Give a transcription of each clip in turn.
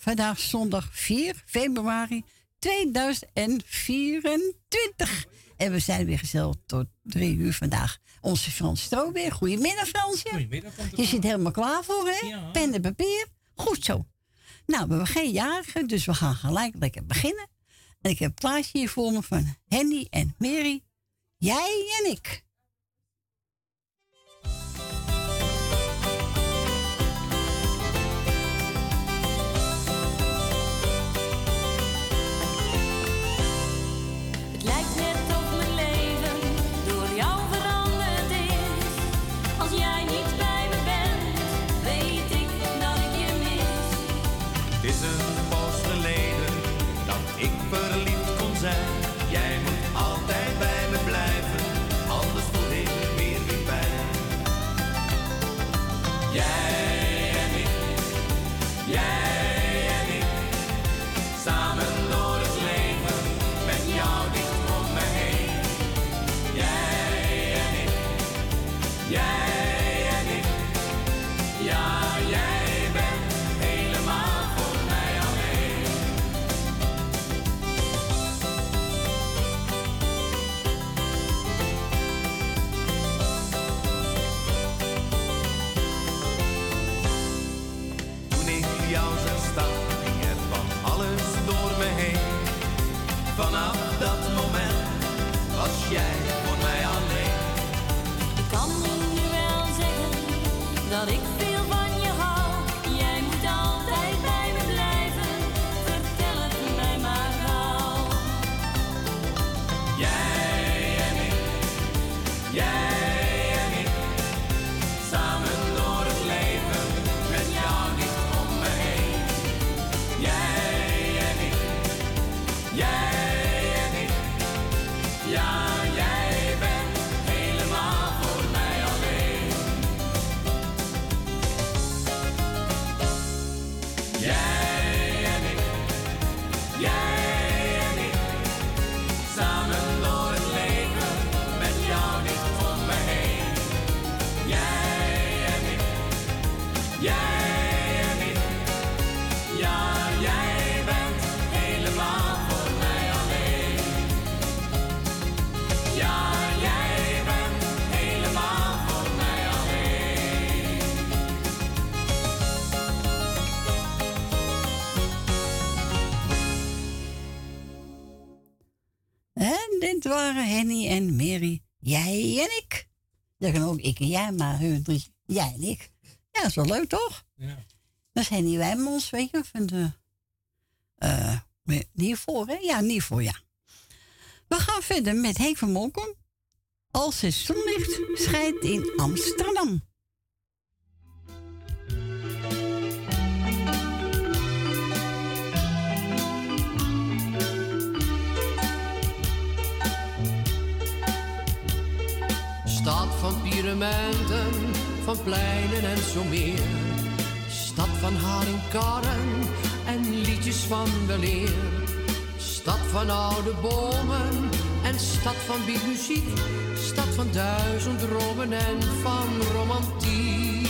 Vandaag zondag 4 februari 2024. En we zijn weer gezellig tot drie uur vandaag. Onze Frans Strobeer. Goedemiddag Fransje. Goedemiddag. Je zit helemaal klaar voor hè? Ja. Pen en papier. Goed zo. Nou, we hebben geen jarigen, dus we gaan gelijk lekker beginnen. En ik heb een plaatje hier voor me van Henny en Mary. Jij en ik. Waren Henny en Mary. Jij en ik. Dat kan ook ik en jij, maar hun drie. Jij en ik. Ja, dat is wel leuk, toch? Ja. Dat is Henny Wijmans, weet je, van de... Uh, Niervoor, hè? Ja, Niervoor, ja. We gaan verder met Henk van Molkom. Als het zonlicht schijnt in Amsterdam. Stad van pyramiden, van pleinen en zo meer. Stad van haringkarren en liedjes van weleer. Stad van oude bomen en stad van muziek. Stad van duizend dromen en van romantiek.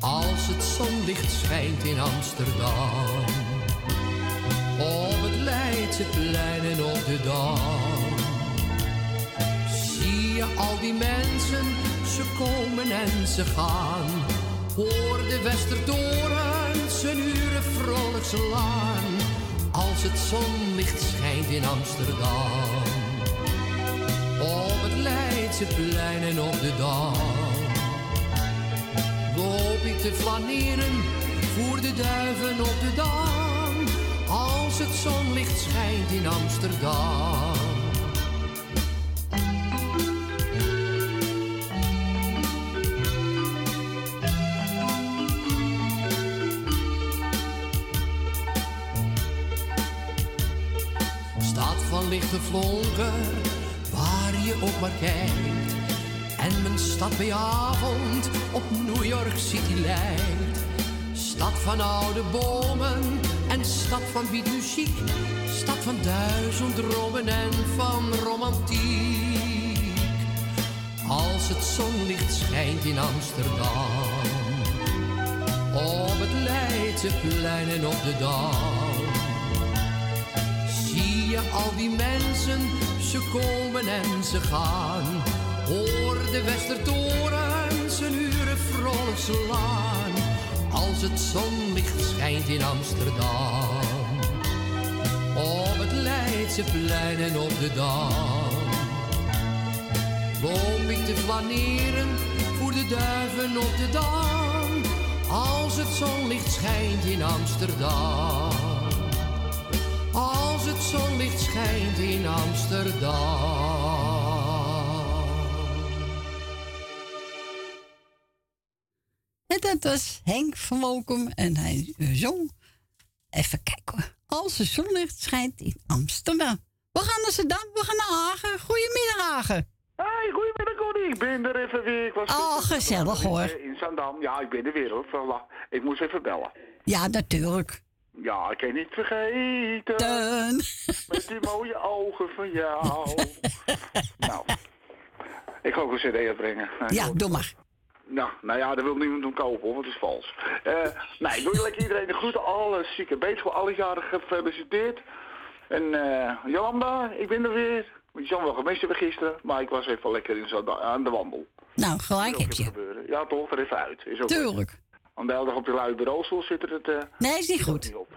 Als het zonlicht schijnt in Amsterdam. Op het Leidseplein en op de Dam al die mensen, ze komen en ze gaan. Hoor de Westertoren, zijn uren vrolijk slaan. Als het zonlicht schijnt in Amsterdam. Op het Leidseplein en op de Dam. Loop ik te flaneren, voor de duiven op de Dam. Als het zonlicht schijnt in Amsterdam. Stad van lichte vonken, waar je ook maar kijkt. En mijn stad bij avond op New York City lijkt. Stad van oude bomen en stad van muziek. Stad van duizend dromen en van romantiek. Als het zonlicht schijnt in Amsterdam. Op het Leidseplein en op de Dam. Al die mensen, ze komen en ze gaan. Hoor de Westertoren zijn uren vrolijk slaan. Als het zonlicht schijnt in Amsterdam. Op het Leidseplein en op de Dam. Loop ik te flaneren voor de duiven op de Dam. Als het zonlicht schijnt in Amsterdam. Als het zonlicht schijnt in Amsterdam. En dat was Henk van Wolkom en hij zong. Even kijken Als het zonlicht schijnt in Amsterdam. We gaan naar Amsterdam, we gaan naar Hagen. Goedemiddag Hagen. Hey, goedemiddag Connie. Ik ben er even weer. Ik was oh, gezellig hoor. In Zandam. Ja, ik ben er weer hoor. Ik moest even bellen. Ja, natuurlijk. Ja, ik kan niet vergeten. Dun. Met die mooie ogen van jou. nou, ik ga ook een cd uitbrengen. Ja, doe maar. Nou, nou ja, dat wil niemand doen kopen hoor, want het is vals. Uh, nee, ik wil lekker iedereen de groeten. Alle zieke voor alle jaren gefeliciteerd. En uh, Jolanda, ik ben er weer. Je zal wel gemist hebben gisteren, maar ik was even lekker in zo aan de wandel. Nou, gelijk heb je. Gebeuren. Ja, toch, er even uit. Is ook Tuurlijk. Want de dag op je luie bureaustoel zit het... Uh, nee, is niet goed. Niet op.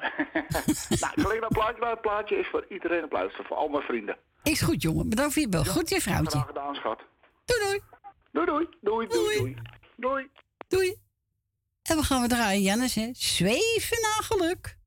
nou, alleen dat plaatje, dat plaatje is voor iedereen op luisteren, voor al mijn vrienden. Is goed, jongen. Bedankt voor je bel. goed, je vrouwtje. Graag gedaan, schat. Doei, doei. Doei, doei. Doei, doei, doei. Doei. Doei. En we gaan we draaien, Jannes, hè. Zweven naar geluk.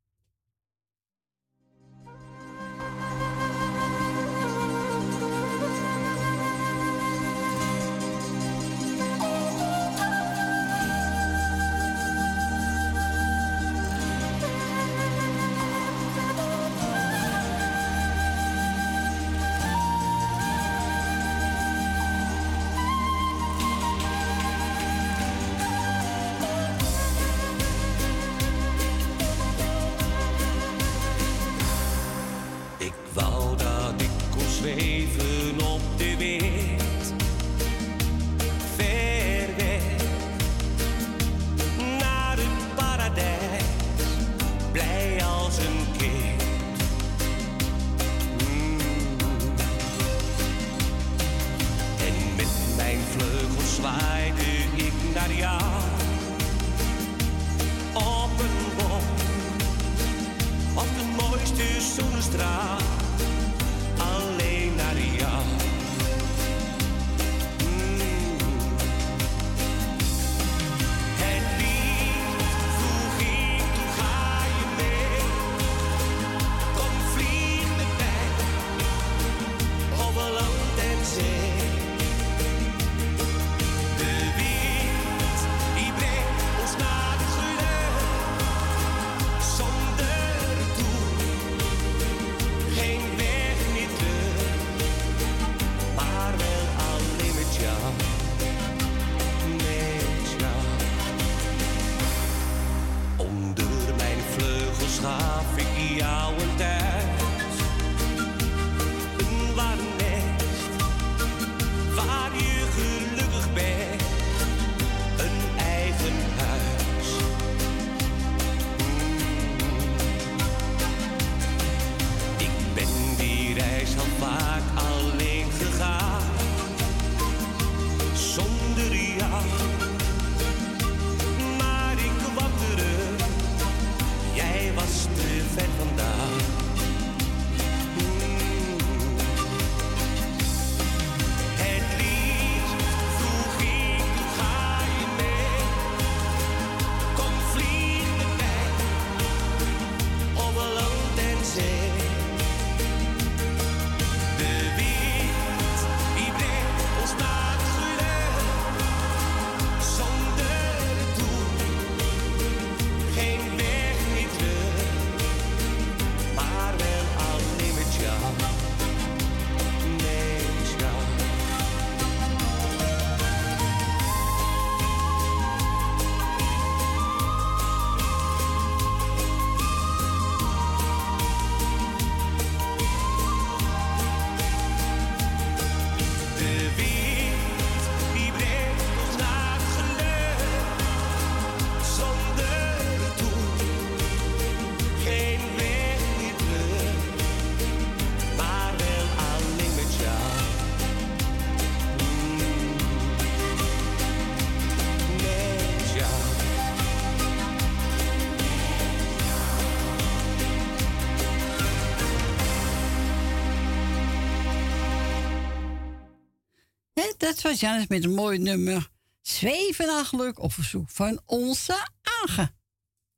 Was Janis met een mooi nummer. Zweven naar geluk op verzoek van onze Agen.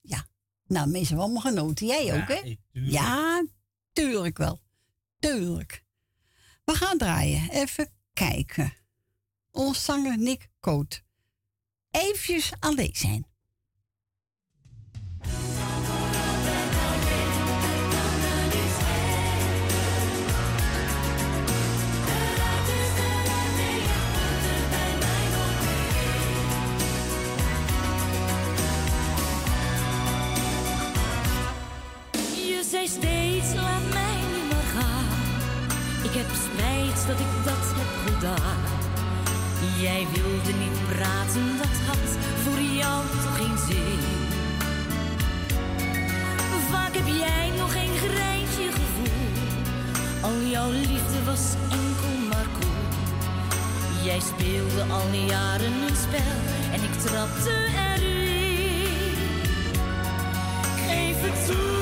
Ja, nou, mensen hebben allemaal genoten. Jij ook, hè? Ja, tuurlijk wel. Tuurlijk. We gaan draaien. Even kijken. Ons zanger Nick Koot. Even alleen zijn. Steeds, laat mij nu maar gaan. Ik heb spijt dat ik dat heb gedaan. Jij wilde niet praten, dat had voor jou toch geen zin. Vaak heb jij nog geen greintje gevoel. Al jouw liefde was enkel maar cool. Jij speelde al jaren een spel en ik trapte erin. Geef het toe.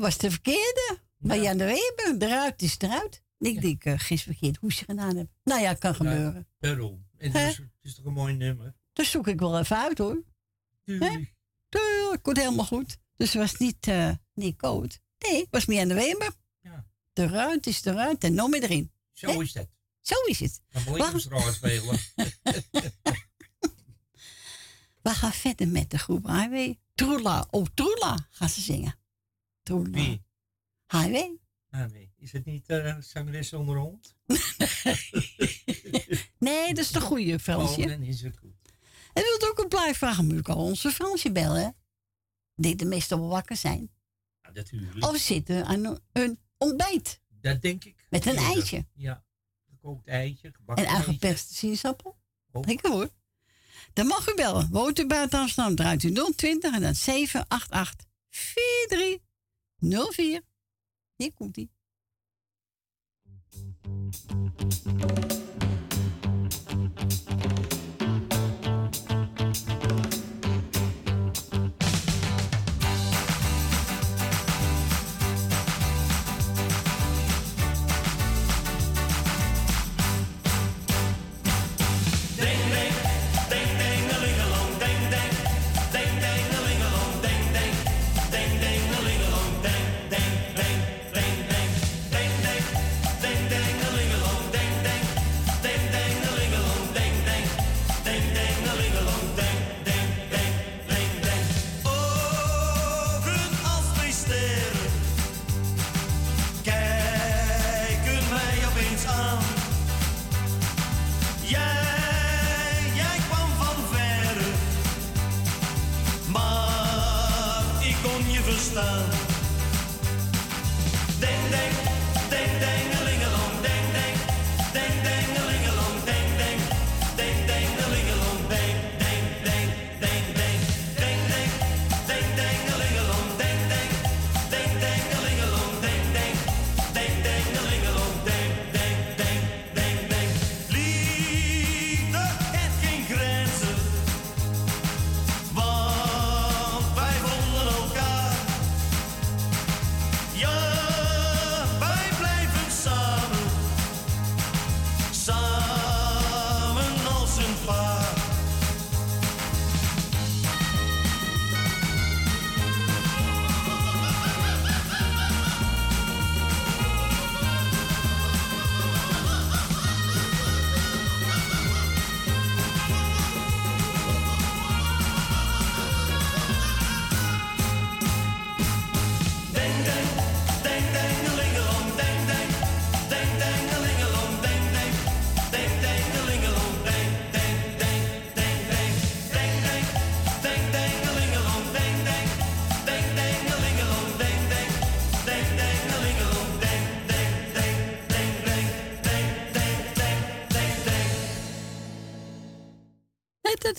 Was de verkeerde. Maar Jan de Weber, eruit is eruit. Ik denk, uh, gisteren verkeerd hoesje gedaan heb. Nou ja, kan gebeuren. Daarom. En dus, het is toch een mooi nummer? Dat zoek ik wel even uit hoor. Tuurlijk. Tuurlijk, komt helemaal goed. Dus het was niet, uh, niet code. Nee, het was meer aan de Weber. Ja. De ruit is eruit en nog meer erin. Zo is dat. Zo is het. Dan moet spelen. We gaan verder met de groep Highway. Troela, oh Troela gaan ze zingen. Toen, Wie? Highway. Highway. Is het niet uh, zangeres onder hond? nee, dat is de goede Fransje. Oh, dan is het goed. En wilt ook een blijfvragen, moet ik al onze Fransje bellen. Die de meeste wel wakker zijn. Ja, natuurlijk. Of zitten aan een ontbijt. Dat denk ik. Met een eitje. Ja, gekookt eitje, gebakken En aangeperste sinaasappel. Oh. Lekker hoor. Dan mag u bellen. Woont u buiten Amsterdam, draait u 020 en dan 788 43 04. Hier komt ie.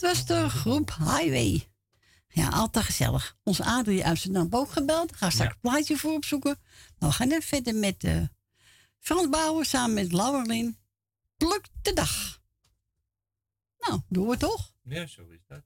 zustergroep Highway. Ja, altijd gezellig. Ons Adrie uit dan ook gebeld. Ga straks een plaatje voor opzoeken. Nou, we gaan even verder met uh, Frans Bouwer samen met Lauwerlin. Pluk de dag. Nou, doen we toch? Ja, zo is dat.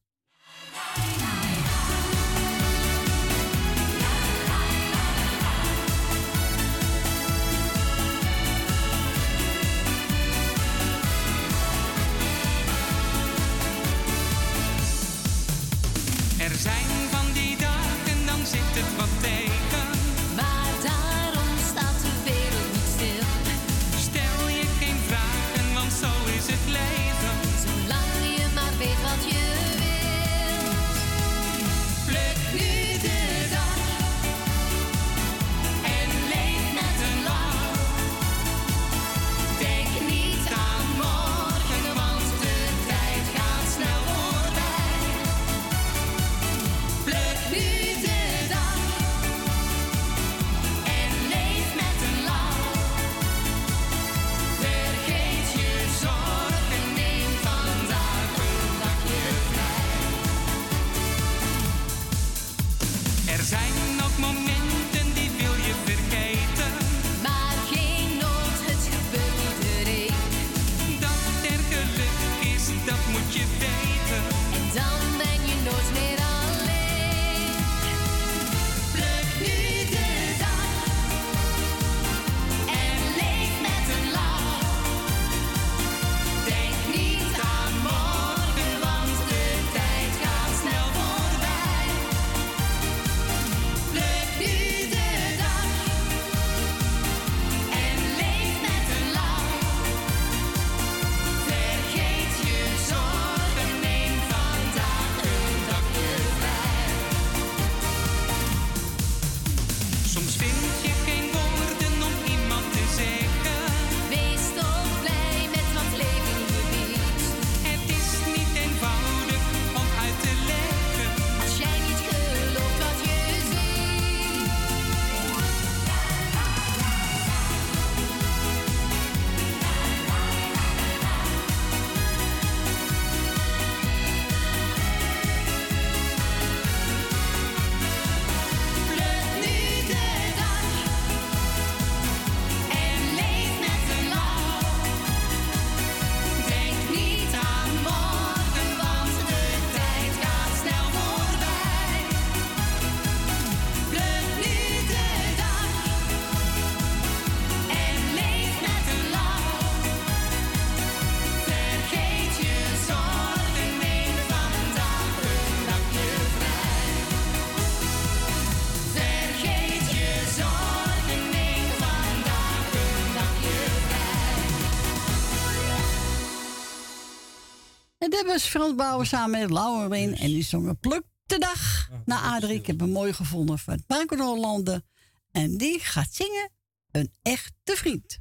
De was Frans Bauer samen met Lauwerwin. En die zongen Pluk de Dag naar Adrie. Ik heb hem mooi gevonden van Marco de Hollande. En die gaat zingen Een Echte Vriend.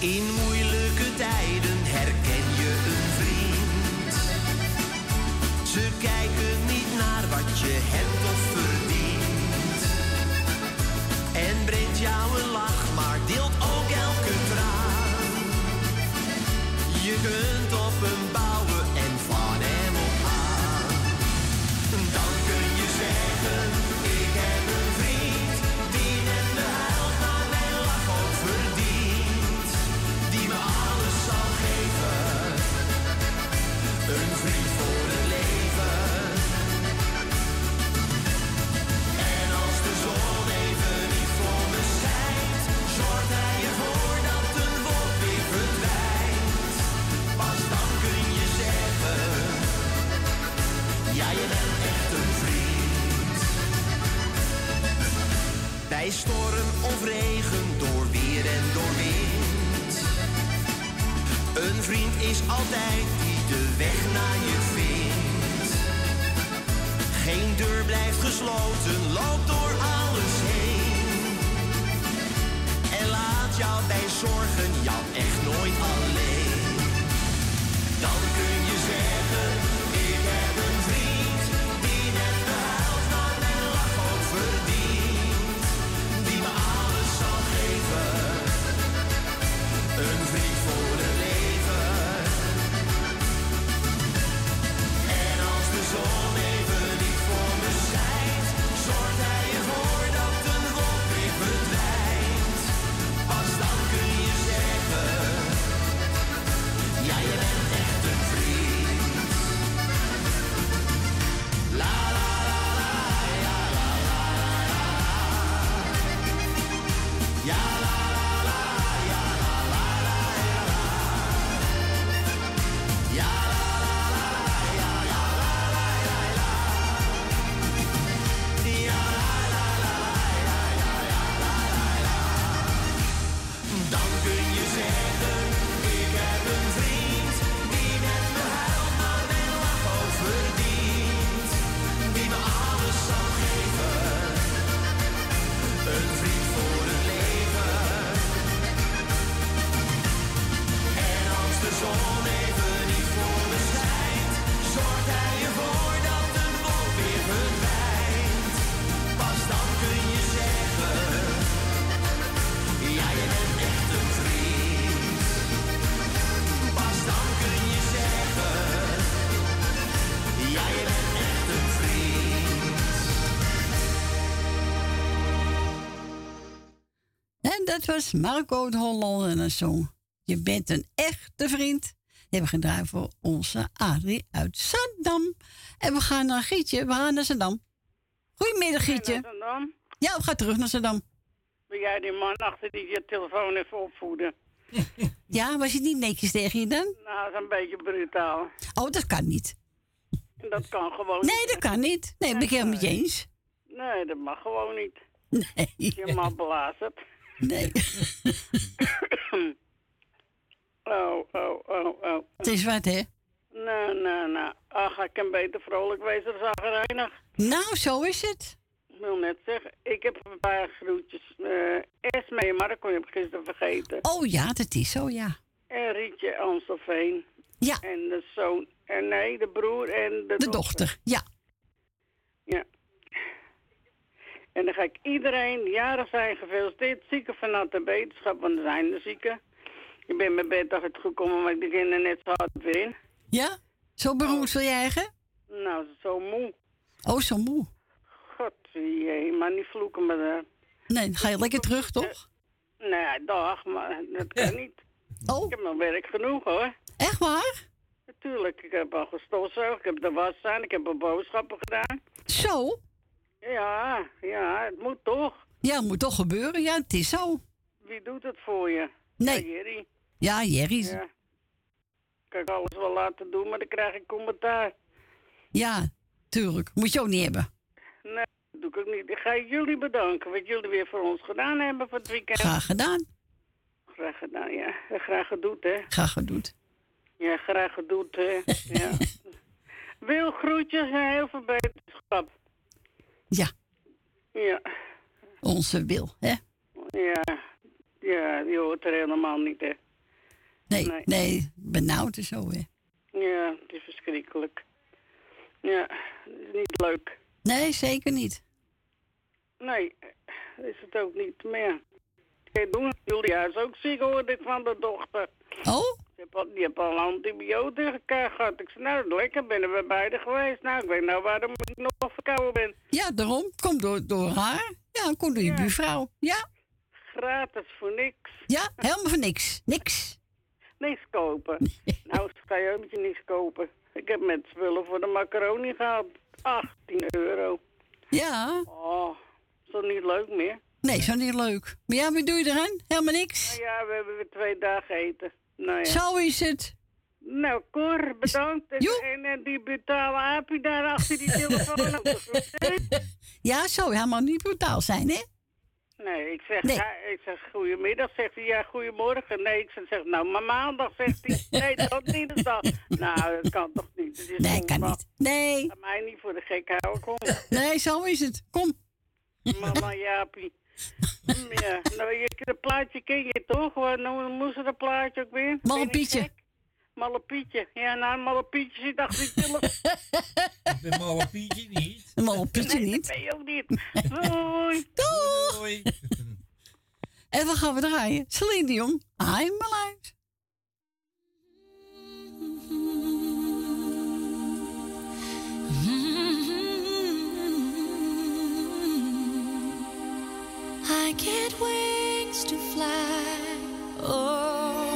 In Bij storm of regen, door weer en door wind. Een vriend is altijd die de weg naar je vindt. Geen deur blijft gesloten, loop door alles heen. En laat jou bij zorgen, jou echt nooit alleen. Dan kun je was Marco de Hollander en een. Je bent een echte vriend. Die hebben we gedraaid voor onze Adrie uit Zandam. En we gaan naar Gietje. We gaan naar Zandam. Goedemiddag, Gietje. Ja, we gaan terug naar Zandam. ben jij die man achter die je telefoon even opvoeden. Ja, was je niet netjes tegen je dan? Nou, dat is een beetje brutaal. Oh, dat kan niet. Dat kan gewoon Nee, niet. dat kan niet. Nee, ben ik helemaal met je eens. Nee, dat mag gewoon niet. Nee. Je mag belazerd. Nee. Oh, oh, oh, oh. Het is wat, hè? Nee, nee, nee. Ach, ik kan beter vrolijk wezen dan zagrijnig. Nou, zo is het. Ik wil net zeggen, ik heb een paar groetjes. eh Esme en Marco heb ik gisteren vergeten. Oh ja, dat is zo, ja. En Rietje Amstelveen. Ja, En de zoon. En nee, de broer en de, de dochter. Ja. Ja. En dan ga ik iedereen die jarig zijn gefeliciteerd. Zieken van natte beterschap, want er zijn de zieken. Ik ben mijn bed toch het gekomen, maar ik de kinderen net zo hard weer in. Ja? Zo beroerd wil jij eigen? Nou, zo moe. Oh, zo moe. God, jee, maar niet vloeken me daar. Nee, dan ga je lekker terug, toch? Nee, dag, maar dat kan niet. Oh, Ik heb nog werk genoeg hoor. echt waar? Natuurlijk, ik heb al gestofzuigd, ik heb de was staan, ik heb al boodschappen gedaan. Zo? Ja, ja, het moet toch. Ja, het moet toch gebeuren. Ja, het is zo. Wie doet het voor je? Nee. Ja, Jerry. Ja, Jerry. Ja. Kan ik alles wel laten doen, maar dan krijg ik commentaar. Ja, tuurlijk. Moet je ook niet hebben. Nee, dat doe ik ook niet. Ik ga jullie bedanken wat jullie weer voor ons gedaan hebben voor het weekend. Graag gedaan. Graag gedaan, ja. Graag gedoet, hè. Graag gedaan. Ja, graag gedoet, hè. ja. Wil groetjes en heel veel beterschap. Ja, Ja, onze wil, hè? ja. Ja, die hoort er helemaal niet, hè. Nee, Nee. nee, benauwd en zo, hè? Ja, het is verschrikkelijk. Ja, het is niet leuk. Nee, zeker niet. Nee, is het ook niet meer. Geen doen. Julia is ook ziek, hoorde ik van de dochter. Oh? Die heeft al, die al antibiotica gehad. Ik zei, nou, lekker, binnen we beide geweest. Nou, ik weet nou waarom ik nog verkouden ben. Ja, daarom. Komt door, door haar. Ja, komt door je Ja. buurvrouw. Ja, Gratis voor niks. ja, helemaal voor niks. Niks. Niks kopen. nou, ik kan je ook niks kopen. Ik heb met spullen voor de macaroni gehad. 18 euro. Ja, Oh, is dat niet leuk meer? nee, zo niet leuk. Maar ja, wat doe je eraan? Helemaal niks. Nou ja, we hebben weer twee dagen eten. Nou ja. Zo is het. Nou, Cor, bedankt. En, Joep. en, en die brutale aapje daar achter die telefoon. Ja, zo helemaal niet brutaal zijn, hè? nee, ik zeg, Nee. ja, ik zeg goedemiddag. Zegt hij, ja, goedemorgen. Nee, ik zeg, nou, maar maandag zegt hij. Nee, dat niet de dag. Nou, dat kan toch niet. Nee, kan niet. Nee, Ga mij niet voor de gek houden, kom. nee, zo is het. Kom. Mama Jaapie. Ja, nou, je, dat plaatje ken je toch? Waar nou, moest er dat plaatje ook weer? Malle Pietje. Malle Pietje. Ja, nou, Malle Pietje zit achter die telefoon. Ik ben maar een Pietje niet. Een mal Pietje Nee, niet. dat ben je ook niet. Doei. Doeg! Hoi. En wat gaan we draaien? Celine Dion, I'm alive. I get wings to fly. Oh,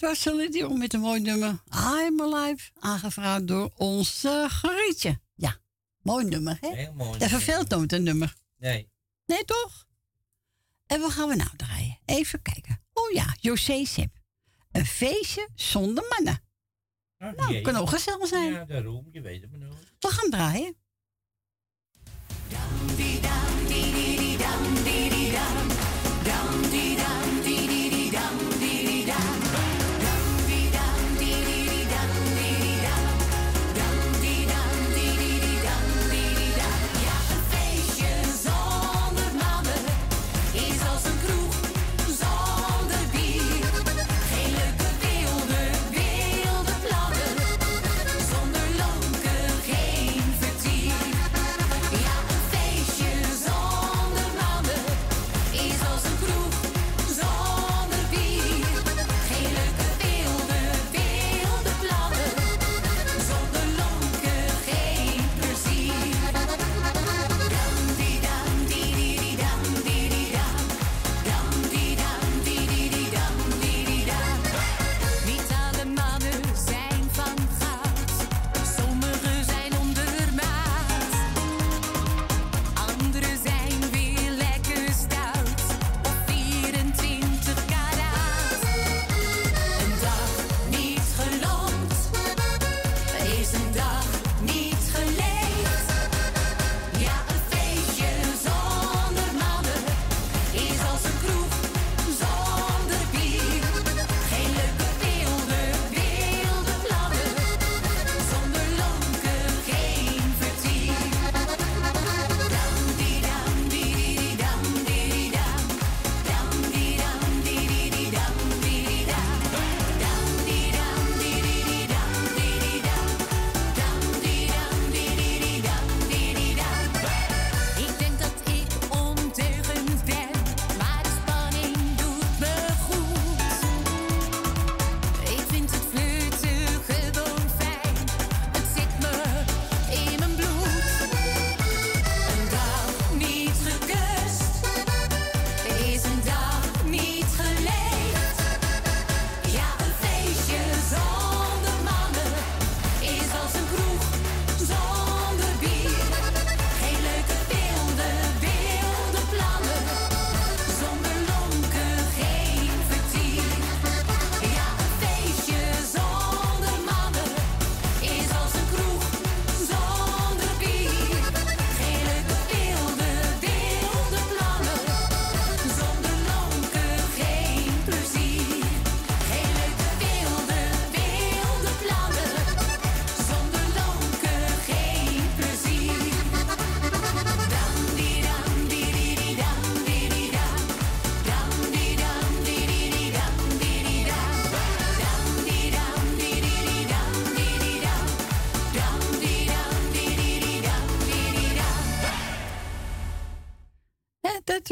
dat was om met een mooi nummer. I'm Alive, aangevraagd door onze Grietje. Ja, mooi nummer, hè? Heel mooi. Dat verveelt nooit een nummer. Nee. Nee, toch? En wat gaan we nou draaien? Even kijken. Oh ja, José Sip. Een feestje zonder mannen. Nou, kan ook gezellig zijn. Ja, daarom. Je weet het maar nooit. We gaan draaien. Dan.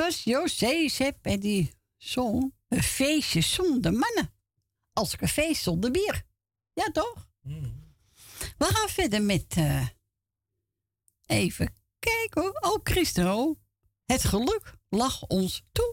Paulus, Jozef en die zong een feestje zonder mannen. Als ik een feest zonder bier. Ja, toch? Hmm. We gaan verder met... Eh, even kijken. Oh, Christo. Het geluk lag ons toe.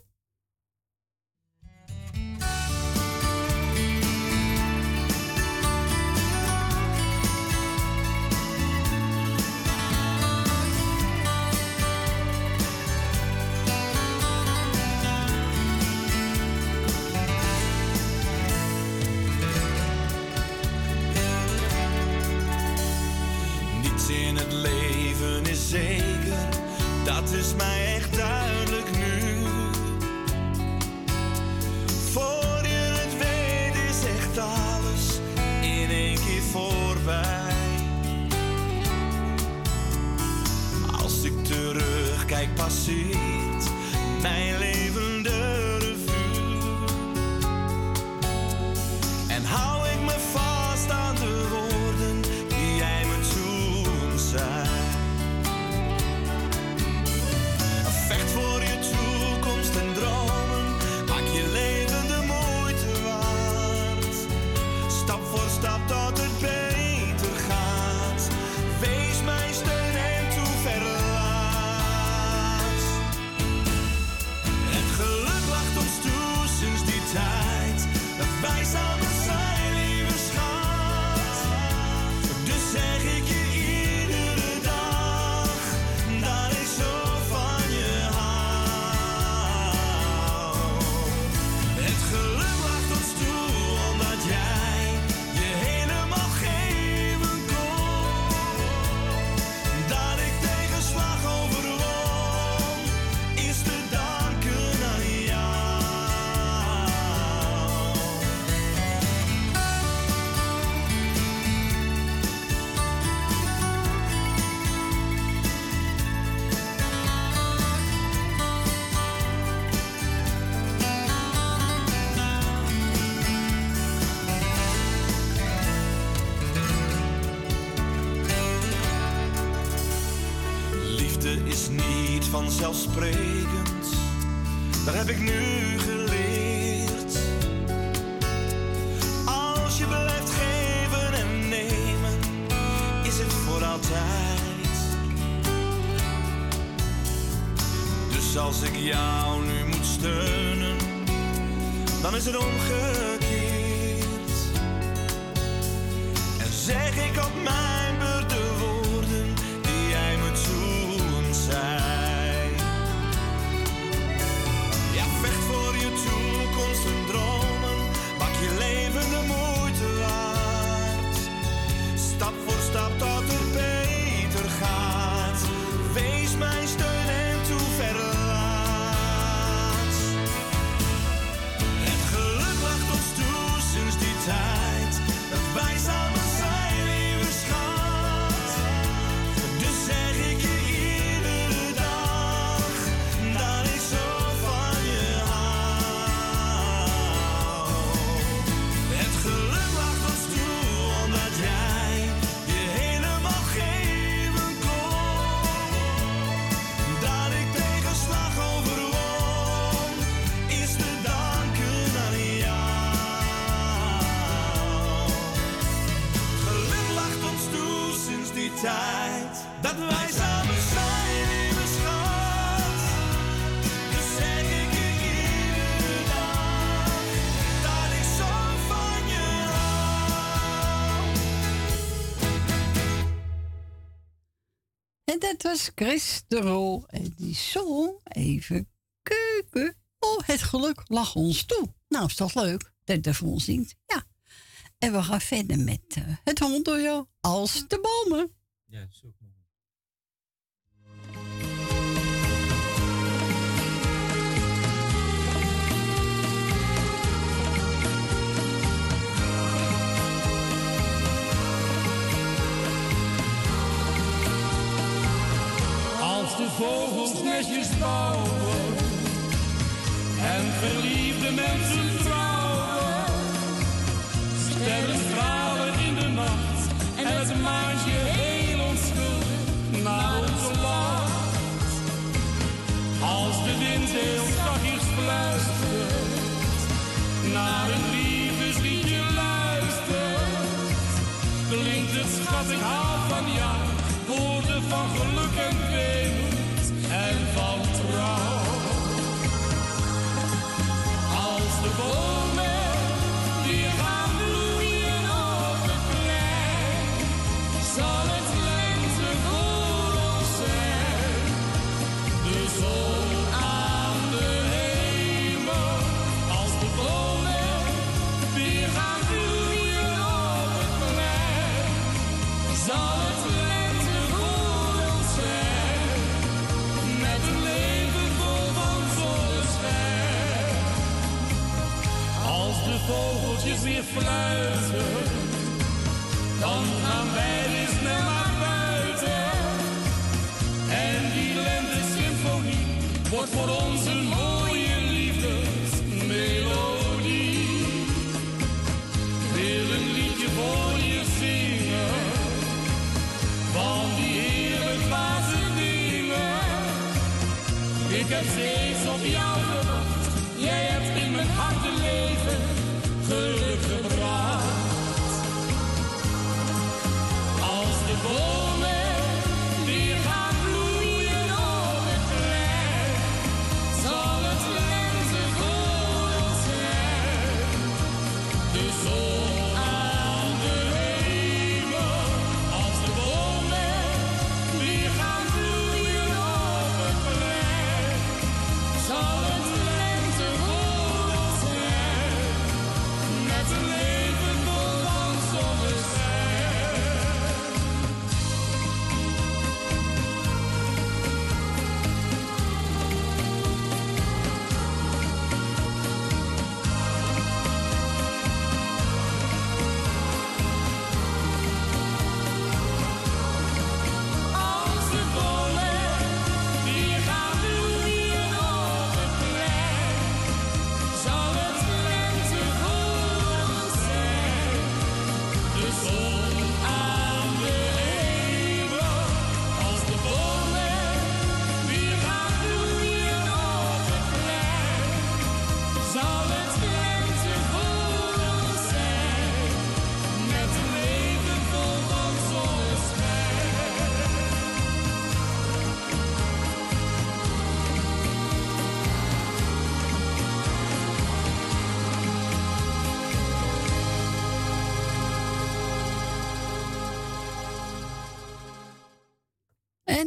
Is niet vanzelfsprekend. Dat heb ik nu geleerd. Als je blijft geven en nemen, is het voor altijd. Dus als ik jou nu moet steunen, dan is het omgekeerd. En zeg ik op mijn was de. En die zong even keuken. Oh, het geluk lag ons toe. Nou, is toch leuk dat hij voor ons zingt? Ja. En we gaan verder met eh, het hondendojo als de bomen. Ja, zo Als de vogels nestjes bouwen en verliefde mensen trouwen, sterren stralen in de nacht en het maantje heel onschuldig naar ons lacht. Als de wind heel zachtjes fluistert, naar een liefdesliedje luistert, klinkt het schat ik hou van jou, woorden van geluk weer fluiten, dan gaan wij weer snel naar buiten. En die lente-symfonie wordt voor ons een mooie liefdesmelodie. Wil een liedje voor je zingen, van die heerlijk dwaze dingen. Ik heb steeds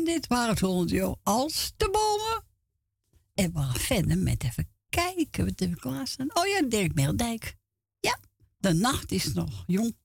dit waren het Holland als de bomen. En we gaan verder met even kijken wat er klaar staan. Oh ja, Dirk Meeldijk. Ja, de nacht is nog jong.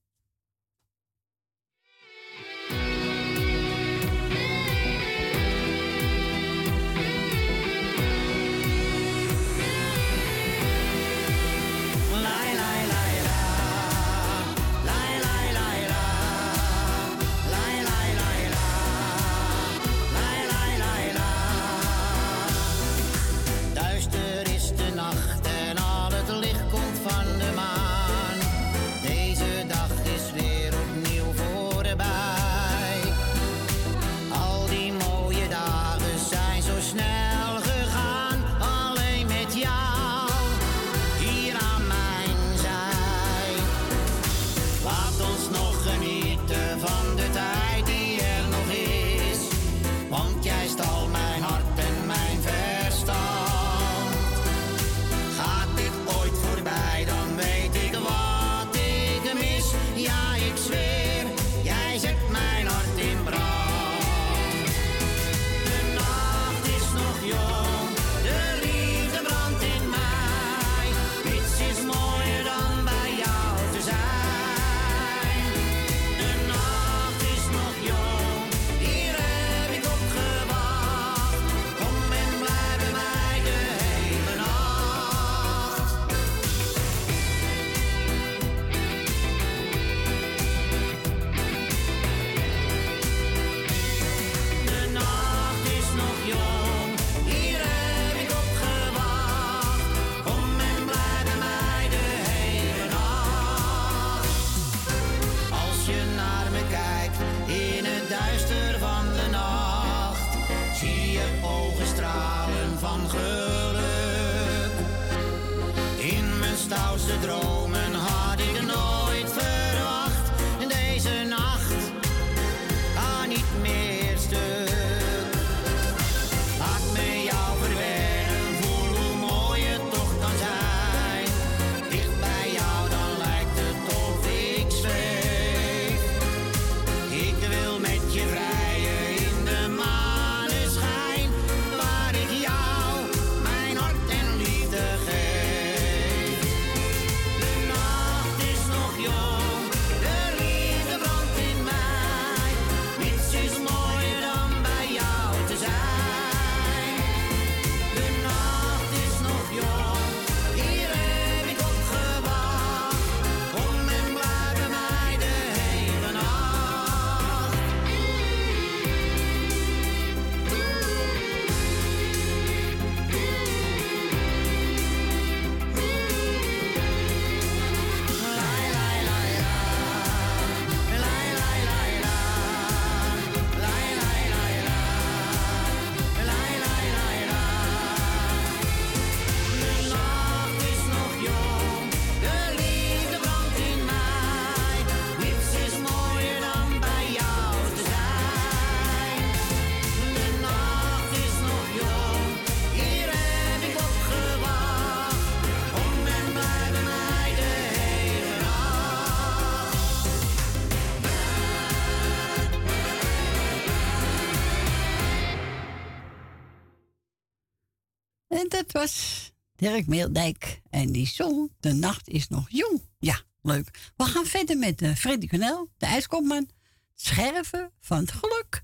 Dirk Meerdijk. En die zong De Nacht is nog jong. Ja, leuk. We gaan verder met uh, Freddy Kunel, de ijskopman. Scherven van het geluk.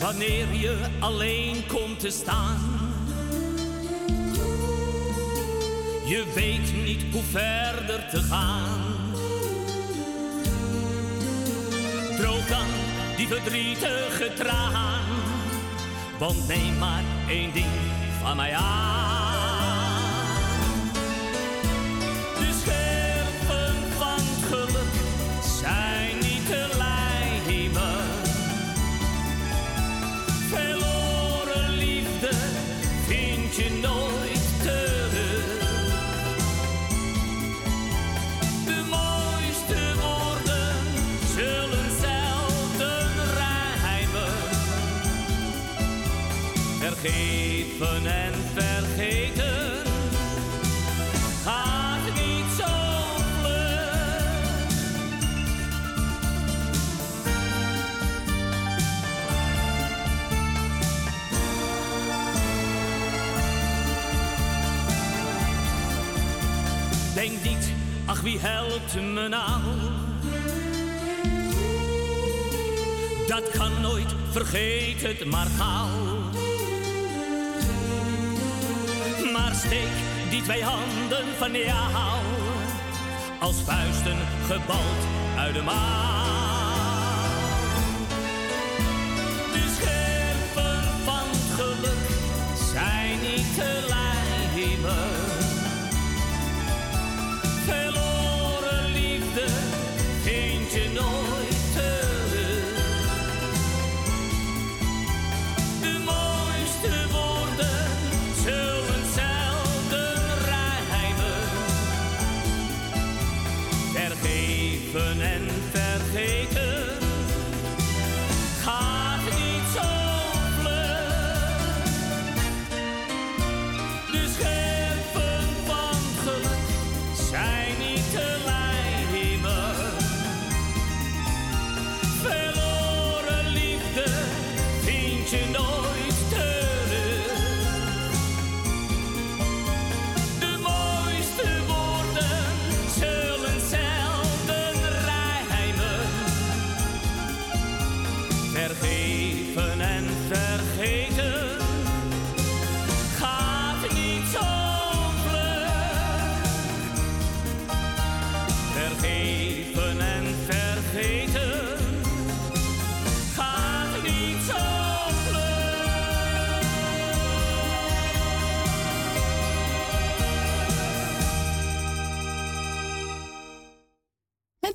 Wanneer je alleen komt te staan. Je weet niet hoe verder te gaan. Droog dan die verdrietige traan. Want neem maar één ding van mij aan. vergeven en vergeten. Gaat niet zo. Denk niet, ach wie helpt me nou? Dat kan nooit, vergeet het maar gauw. streek die twee handen van jou. Als vuisten gebald uit de maan.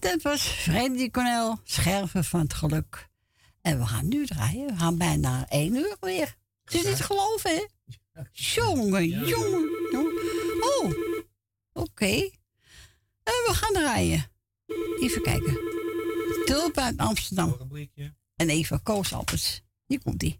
dat was Freddy Cornel, Scherven van het Geluk. En we gaan nu draaien. We gaan bijna één uur weer. Het is niet geloven, hè? Jongen, jongen, jongen. Oh, oké. En we gaan draaien. Even kijken. Tulpen uit Amsterdam. En even Koos Hier komt die.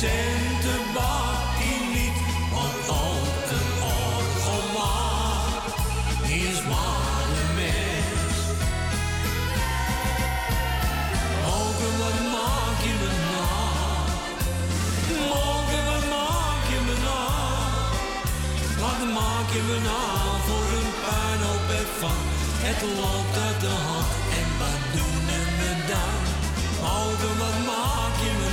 centenbakkie niet op oud en op maar. Hij is maar een mens. Mogen we maak je me na? Mogen we maak je me na? Wat maak je me na voor een puinhoop op Het loopt uit de hand en wat doen we dan? Mogen we maak je me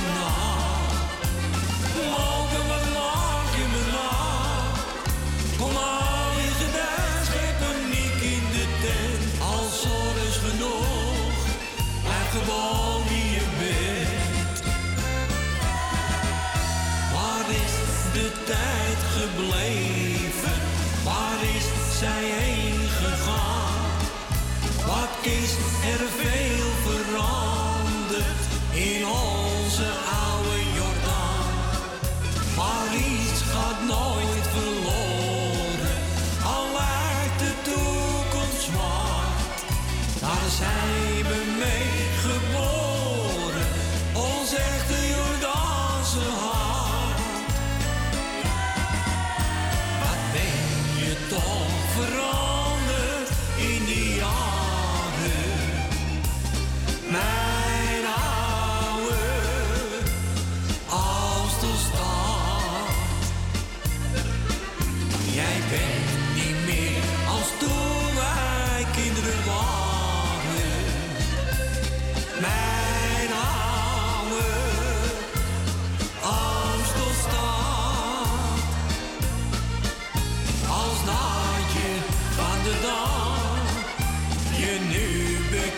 Waar is de tijd gebleven? Waar is zij heen gegaan? Wat is er veel veranderd in onze oude Jordaan? Maar iets gaat nooit verloren, al lijkt de toekomst zwart. Daar zijn we mee.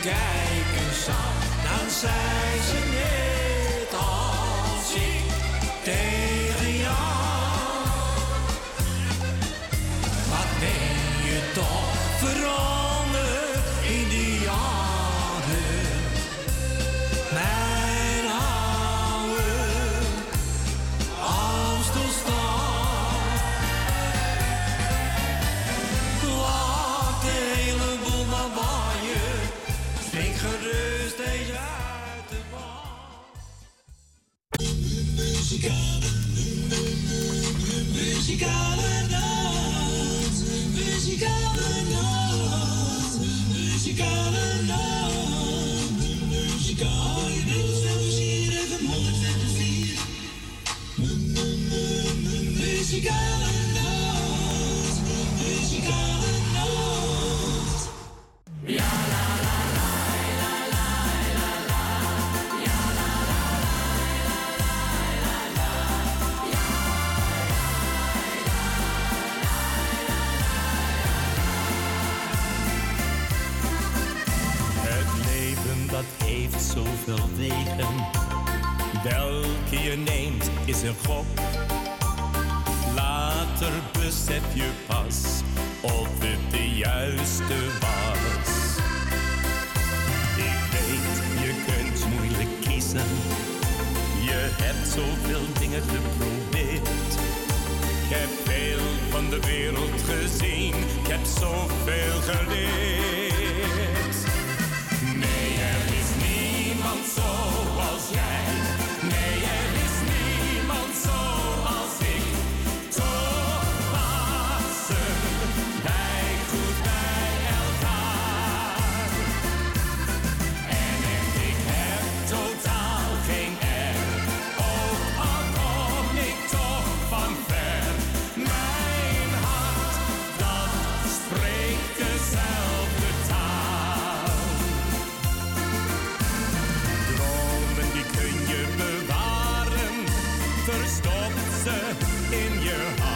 kijken samen dan zijn... Muzikale noot, muzikale in your heart.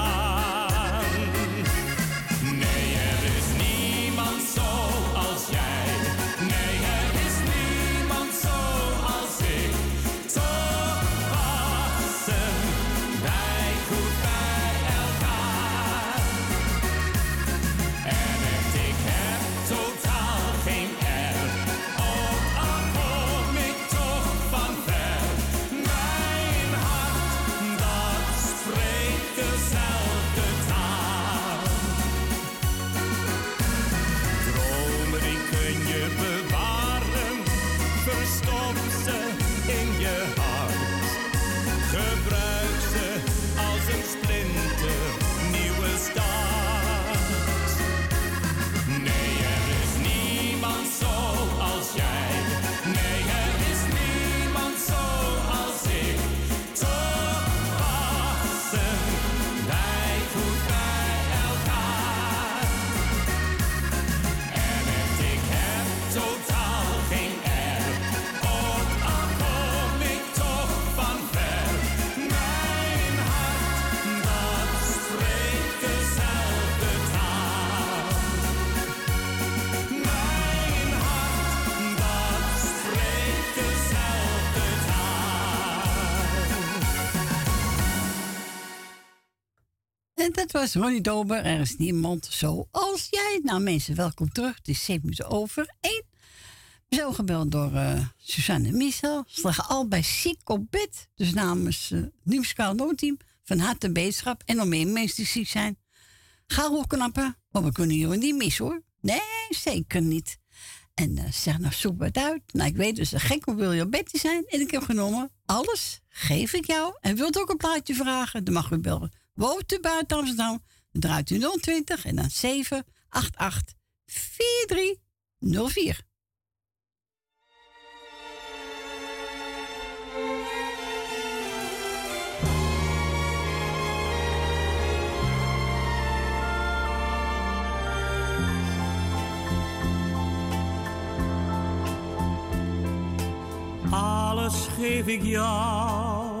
Dat was Ronnie Dober. Er is niemand zoals jij. Nou mensen, welkom terug. Het is 7 minuten over 1. We zijn gebeld door eh Suzanne Michel. Ze liggen al bij ziek op bed. Dus namens uh, Nieuwskaal Noodteam van harte beterschap. En nog meer mensen die ziek zijn. Ga opknappen, want we kunnen jullie niet missen hoor. Nee, zeker niet. En eh, zeg nou, zoek wat uit. Nou, ik weet dus een gek wil je op bed te zijn. En ik heb genomen, alles geef ik jou. En wilt ook een plaatje vragen, dan mag u bellen. Woont u buiten Amsterdam, draait u 020 en dan 788 4304. Alles geef ik jou.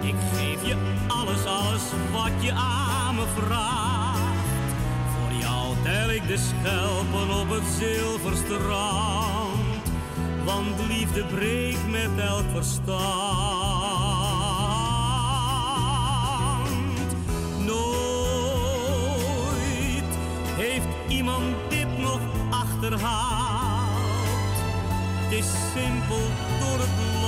ik geef je alles, alles wat je aan me vraagt. Voor jou tel ik de schelpen op het zilverstrand, want liefde breekt met elk verstand. Nooit heeft iemand dit nog achterhaald. Het is simpel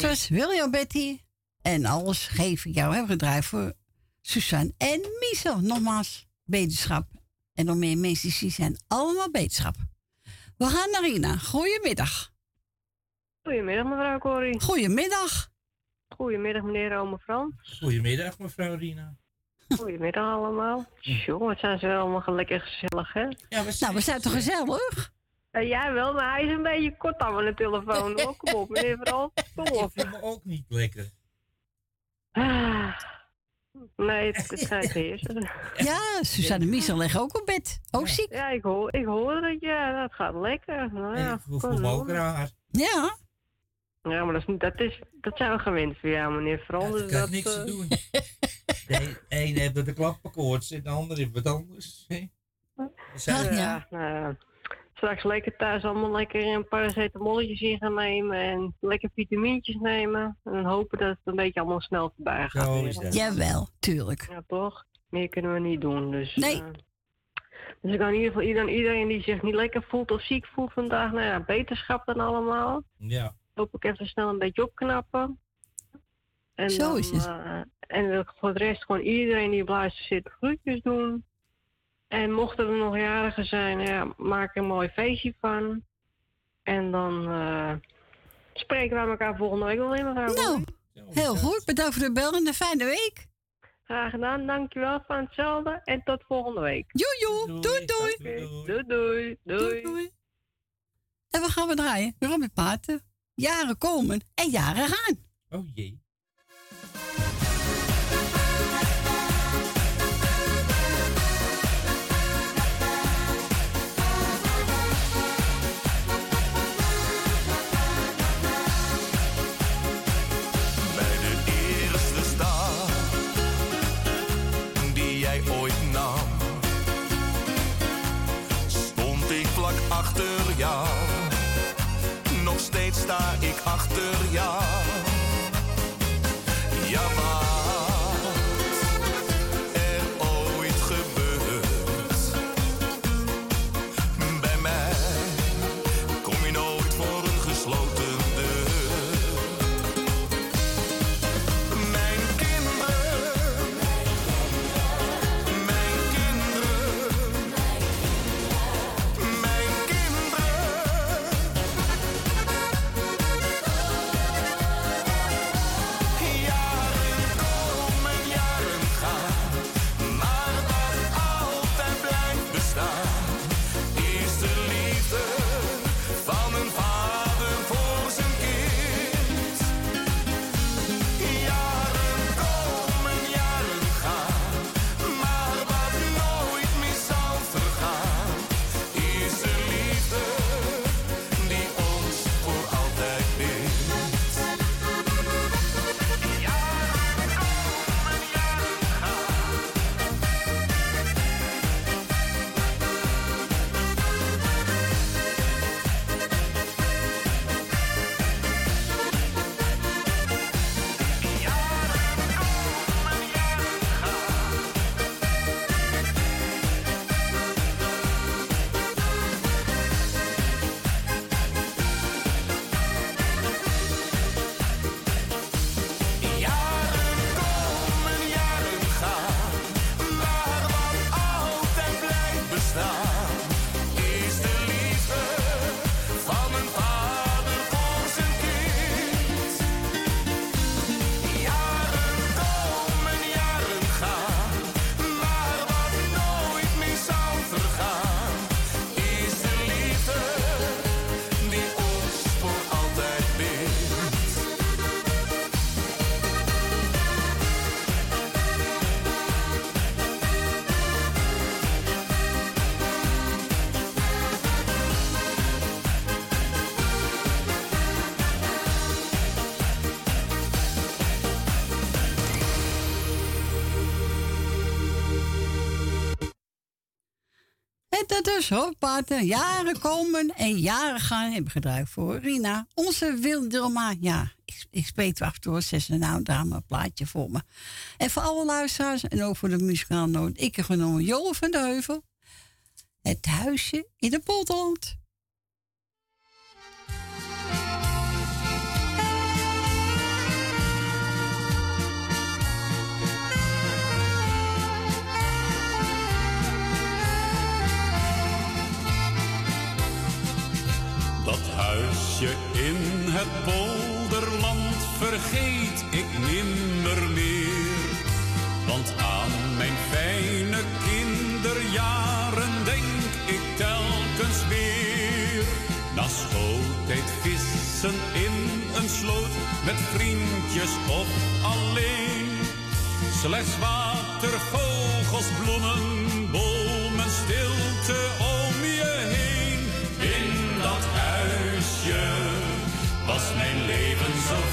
Was William Betty. En alles geef ik jou. Hebben gedraaid voor Suzanne en Miesel. Nogmaals, beterschap. En nog meer mensen die zijn allemaal beterschap. We gaan naar Rina. Goedemiddag. Goedemiddag, mevrouw Corrie. Goedemiddag. Goedemiddag, meneer Ome Frans. Goedemiddag, mevrouw Rina. Goedemiddag allemaal. Jongen, wat zijn ze wel allemaal lekker gezellig, hè? Ja, we nou, we zijn toch gezellig? Uh, jij wel, maar hij is een beetje kort aan de telefoon. hoor. Kom op, meneer Frans. Kom op. Ik vind me ook niet lekker. Ah, nee, het, het gaat eerst. Ja, Suzanne Miesel liggen ook op bed. Ook ziek. Ja, ik hoor, ik hoor het, ja. Dat gaat lekker. Nou, ja, Ik voel me ook raar. Ja. Ja, maar dat, is, dat, is, dat zijn we gewend van jou, meneer Frans. dus Ik had dat, niks te eh, doen. De een heeft de klappenkoorts en de ander heeft wat anders. hè. Ja, nou ja. Straks lekker thuis allemaal lekker een paracetamolletjes in gaan nemen en lekker vitamintjes nemen. En hopen dat het een beetje allemaal snel voorbij gaat. Is dat. Jawel, tuurlijk. Ja, toch? Meer kunnen we niet doen. Dus, Nee. eh, dus ik kan in ieder geval iedereen, iedereen die zich niet lekker voelt of ziek voelt vandaag, nou ja, beterschap dan allemaal. Ja. Hoop ik even snel een beetje opknappen. En Zo dan, is het. eh, en wil ik voor de rest gewoon iedereen die op zit groetjes doen. En mochten er nog jarigen zijn, ja, maak er een mooi feestje van. En dan eh, spreken wij elkaar volgende week wel in, mevrouw. Nou, heel goed. Bedankt voor de bel en een fijne week. Graag gedaan, dankjewel van hetzelfde. En tot volgende week. Doei doei. Doei doei. Doei doei. En we gaan we draaien. Robert Paten. Jaren komen en jaren gaan. Oh jee. Achter dat is hoofdparten. Jaren komen en jaren gaan hebben gedraaid voor Rina. Onze Wildelma. Ja, ik, ik spreek af door. Ze is een nou daar een plaatje voor me. En voor alle luisteraars en ook voor de muzikaalnoot. Ik heb genomen Jo van de Heuvel. Het huisje in de potland. Dat huisje in het polderland vergeet ik nimmer meer. Want aan mijn fijne kinderjaren denk ik telkens weer. Na schooltijd vissen in een sloot met vriendjes of alleen. Slechts water, vogels, bloemen, mijn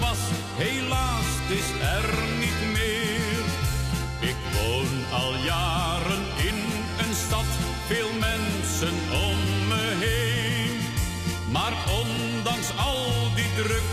was, helaas is er niet meer. Ik woon al jaren in een stad, veel mensen om me heen. Maar ondanks al die drukte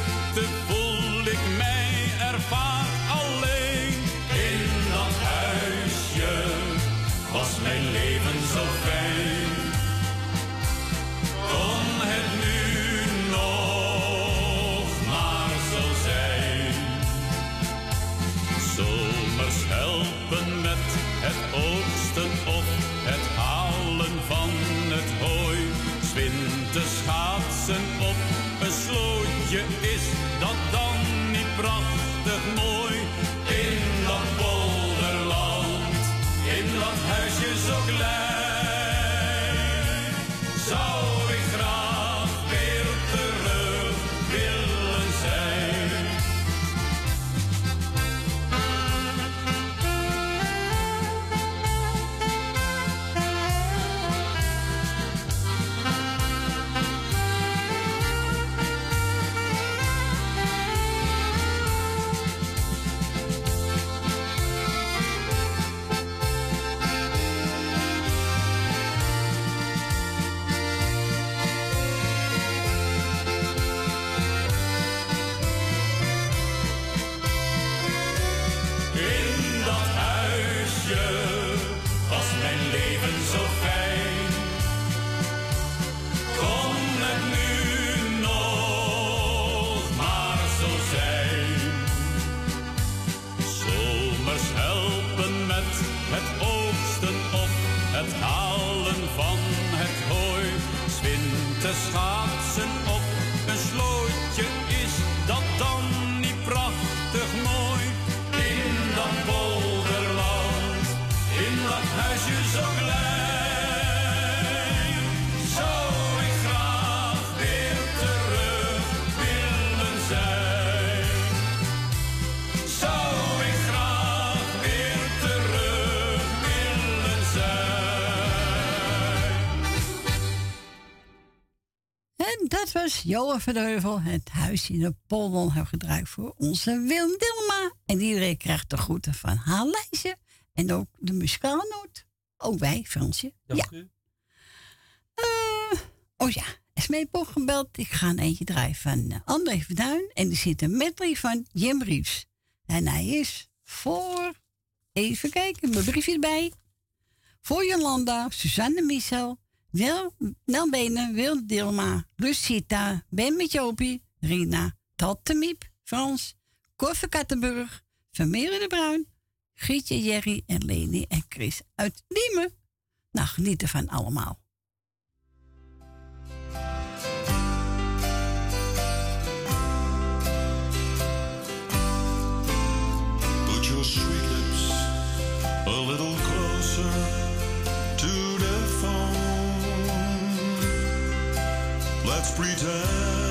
dat was Johan van de Heuvel. Het huis in de polder hebben gedraaid voor onze Willem Dilma. En iedereen krijgt de groeten van haar lijstje. En ook de muzikaalnoot. Ook wij, Fransje. ja. Eh, oh ja, is mij toch gebeld. Ik ga een eentje draaien van uh, André Verduin. En er zit een medley van Jim Reeves. En hij is voor... Even kijken, mijn briefje erbij. Voor Jolanda, Suzanne Michel, wel, nou Wil Dilma, Lucita, Ben met Jopie, Rina, Tante Miep, Frans, Koffe Kattenburg, Vermeer de Bruin, Gietje, Jerry en Leni en Chris uit Diemen. Nou, genieten van allemaal. Put your sweet lips a little closer. Let's pretend.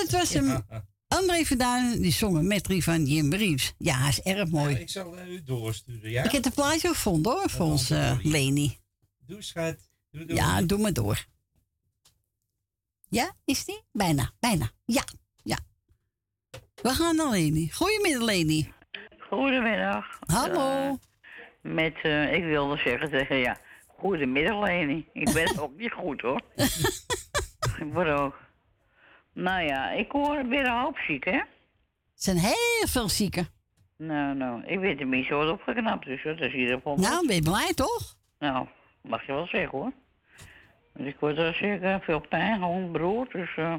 Dat was hem. André Verduin, die zongen met Rie van Jim Reeves. Ja, is erg mooi. Ik zal eh, u doorsturen, ja? Ik heb de plaatje gevonden hoor, voor ons eh, Leni. Doe schat. Doe, doe. Ja, doe maar door. Ja, is die? Bijna, bijna. Ja, ja. We gaan naar Leni. Goedemiddag, Leni. Goedemiddag. Hallo. Eh, met, eh, ik wilde zeggen tegen ja, goedemiddag Leni. Ik ben ook niet goed hoor. ik word ook. Nou ja, ik hoor weer een hoop ziek hè. Er zijn heel veel zieken. Nou, nou, ik weet tenminste wat opgeknapt dus dat is ieder geval. Nou, ben je blij toch? Nou, mag je wel zeggen hoor. Dus ik word er zeker veel pijn, gewoon broer. Dus, eh,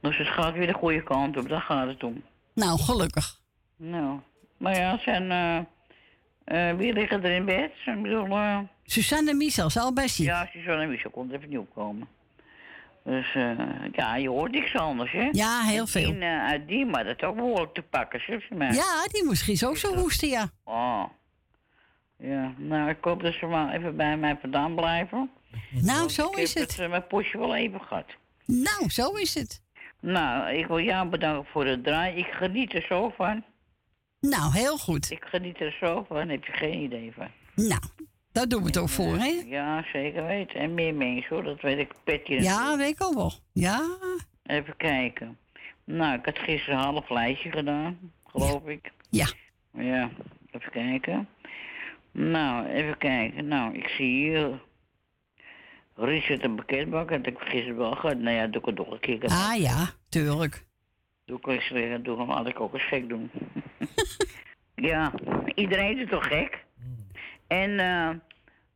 dus het gaat weer de goede kant op, daar gaat het om. Nou, gelukkig. Nou, maar ja, zijn, eh eh, wie liggen er in bed? Ik bedoel, Suzanne en Michel, zijn allebei ziek. ja, Suzanne en Michel komt even niet opkomen. Dus eh, ja, je hoort niks anders, hè? Ja, heel En veel. Dien, eh, uit die, maar dat is ook behoorlijk te pakken, zeg ze maar. Ja, die moest gisteren ook zo hoesten, ja. Oh. Ja, nou, ik hoop dat ze maar even bij mij vandaan blijven. Nou, zo ik is heb het. het eh, mijn postje wel even gehad. Nou, zo is het. Nou, ik wil jou bedanken voor het draai. Ik geniet er zo van. Nou, heel goed. Ik geniet er zo van, heb je geen idee van. Nou, daar doen we het ook voor, hè? Ja, zeker weten. En meer mensen hoor, dat weet ik. Petje. Ja, weet ik al wel. Ja. Even kijken. Nou, ik had gisteren een half lijstje gedaan, geloof ik. Ja. Ja, even kijken. Nou, even kijken. Nou, ik zie hier... Richard een pakketbak, dat heb ik gisteren wel gehad. Nou ja, doe ik het nog een keer. Ah ja, tuurlijk. Doe ik eens weer, doe hem, laat ik ook eens gek doen. ja, iedereen is toch gek? En eh,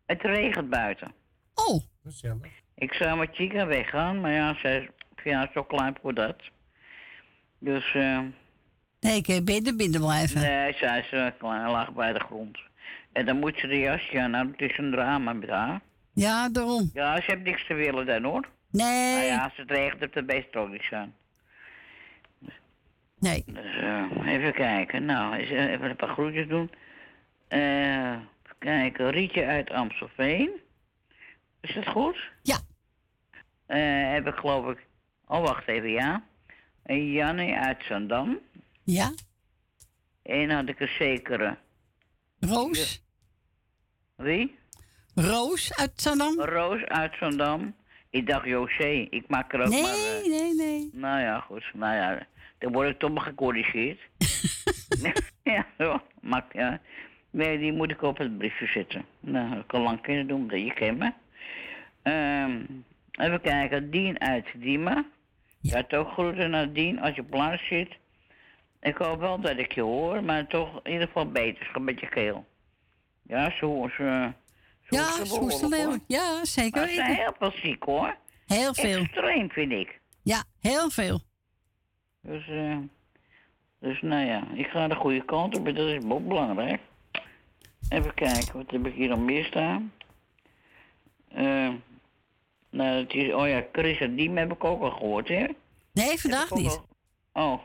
het regent buiten. Oh. Gezellig. Ik zou met Chica weggaan, maar ja, zij is ja, zo klein voor dat. Dus, eh... Nee, ik heb beter binnen blijven. Nee, zij is eh, klein, laag bij de grond. En dan moet ze de jasje aan, nou, het is een drama met haar. Ja, daarom. Ja, ze heeft niks te willen dan, hoor. Nee. Nou ja, als het regent, het best ook niks aan. Nee. Dus, eh, even kijken. Nou, even een paar groetjes doen. Eh, kijken. Rietje uit Amstelveen. Is dat goed? Ja. Eh, heb ik geloof ik... Oh, wacht even, ja. En Janne uit Zandam. Ja. En had ik een zekere... Roos. Wie? Roos uit Zandam. Roos uit Zandam. Ik dacht José. Ik maak er ook Nee, maar... eh, nee, nee. Nou ja, goed. Nou ja, dan word ik toch maar gecorrigeerd. ja, zo. Maar ja. Nee, die moet ik op het briefje zetten. Nou, dat kan lang kunnen doen, dat je kent me. Ehm, even kijken, Dien uit Diemen. Je had ook groeten naar Dien als je op plaats zit. Ik hoop wel dat ik je hoor, maar toch in ieder geval beter, een beetje keel. Ja, zo is... eh, zo Ja, is ze zo is de behoorlijk, leeuw. hoor. Ja, zeker Maar ze zijn weten. heel veel ziek hoor. Heel veel. Extreem vind ik. Ja, heel veel. Dus, eh, dus nou ja, ik ga de goede kant op en dat is ook belangrijk. Even kijken, wat heb ik hier nog meer staan? Eh, nou, het is, oh ja, Chris en Diem heb ik ook al gehoord, hè? Nee, vandaag niet. al- Oh,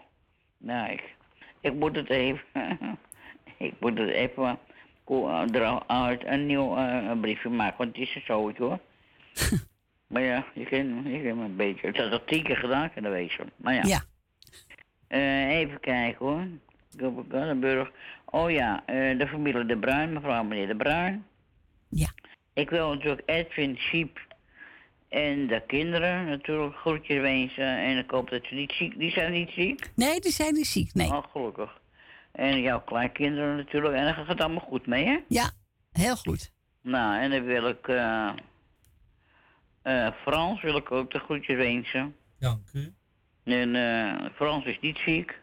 nou, ik, ik moet het even, ik moet het even ko- eh, eruit een nieuw eh, briefje maken, want het is een zootje hoor. maar ja, je kent je kent me een beetje. Het had al tien keer gedaan kunnen wezen. Maar ja. Ja. Eh, even kijken hoor. Burg. Oh ja, eh, de familie De Bruin, mevrouw en meneer De Bruin. Ja. Ik wil natuurlijk Edwin, Siep en de kinderen natuurlijk groetjes wensen. En ik hoop dat ze niet ziek, die zijn niet ziek. Nee, die zijn niet ziek, nee. Oh, gelukkig. En jouw kleinkinderen natuurlijk. En dan gaat het allemaal goed mee, hè? Ja, heel goed. Nou, en dan wil ik... eh eh, Frans wil ik ook de groetjes wensen. Dank u. En eh, Frans is niet ziek.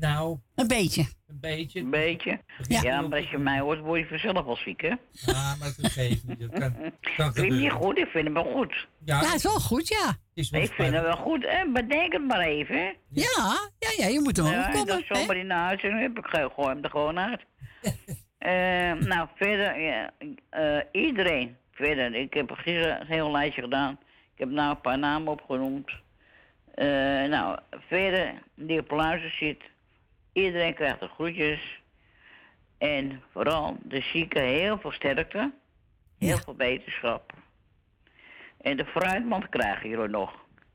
Nou, Een beetje. een beetje. Een beetje. Ja, maar als je mij hoort, word je vanzelf wel ziek, hè? Ja, maar dat geeft niet. Dat kan, kan Ik vind niet goed, ik vind hem wel goed. Ja, Ja, is wel goed, ja. is wel Ik vind hem wel goed, hè? Bedenk het maar even, hè? Ja, ja, ja, je moet er wel Ja, opkomen. dat hè? zomaar in de uitzending heb ik gooi hem er gewoon uit. Eh, nou, verder, ja, eh, iedereen. Verder, ik heb gisteren een heel lijstje gedaan. Ik heb nou een paar namen opgenoemd. Eh, nou, verder, die op luister zit. Iedereen krijgt de groetjes. En vooral de zieken heel veel sterkte. Heel veel wetenschap. En de fruitmand krijgen jullie nog.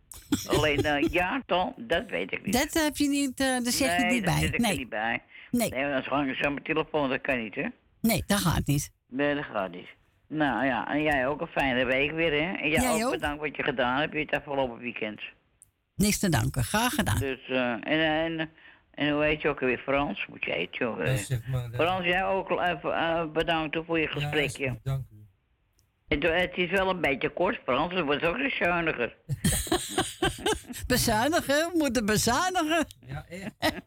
Alleen uh, jaartal, dat weet ik niet. Dat heb je niet, uh, daar zeg nee, je niet bij. daar zit ik nee, niet bij. Nee. Nee, dan gewoon zo mijn telefoon, dat kan niet, hè? Nee, dat gaat niet. Nee, dat gaat niet. Nou ja, en jij ook een fijne week weer, hè? En jij, Jij ook, ook. bedankt wat je gedaan hebt het afgelopen weekend. Niks te danken, graag gedaan. Dus, eh, en, en, en hoe heet je ook weer? Frans? Moet je eten, joh. Ja, zeg maar, dat- Frans, jij ook even uh, bedankt voor je gesprekje. dank u. Het, het is wel een beetje kort, Frans. Het wordt ook eens zuiniger. Bezuinigen, we moeten bezuinigen. Ja, echt.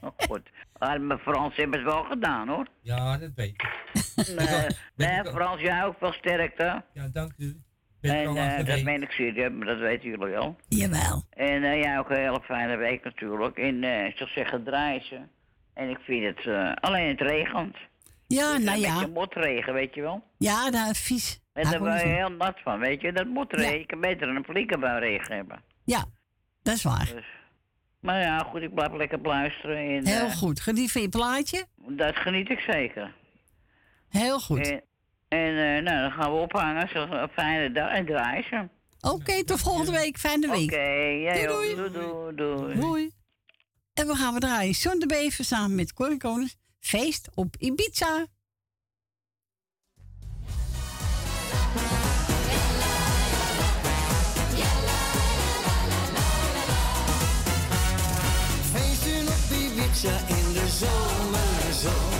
oh, goed. Maar mijn Frans hebben het wel gedaan, hoor. Ja, dat weet ik. Nee, nee Frans, jij ook wel sterkte. Ja, dank u. En eh, dat meen ik serieus, maar dat weten jullie wel. Jawel. En eh, jij ook een hele fijne week natuurlijk. En eh, ik zou zeggen, draai ze. En ik vind het, eh, alleen het regent. Ja, nou een ja. beetje motregen, weet je wel. Ja, dat is vies. En daar ik word je heel nat van, weet je. Dat motregen, je kan beter een flinke bui regen hebben. Ja, dat is waar. Dus, maar ja, goed, ik blijf lekker luisteren. En, Heel eh, goed. Geniet van je plaatje? Dat geniet ik zeker. Heel goed. En, en eh, nou, dan gaan we ophangen. Zo, een fijne dag en draaien ze. Oké, tot volgende week. Fijne week. Oké, jij Doei. Doei, doei, doei. Doei. En we gaan we draaien. John de Bever samen met Corrie Konings. Feest op Ibiza. Feesten op Ibiza in de zomerzon.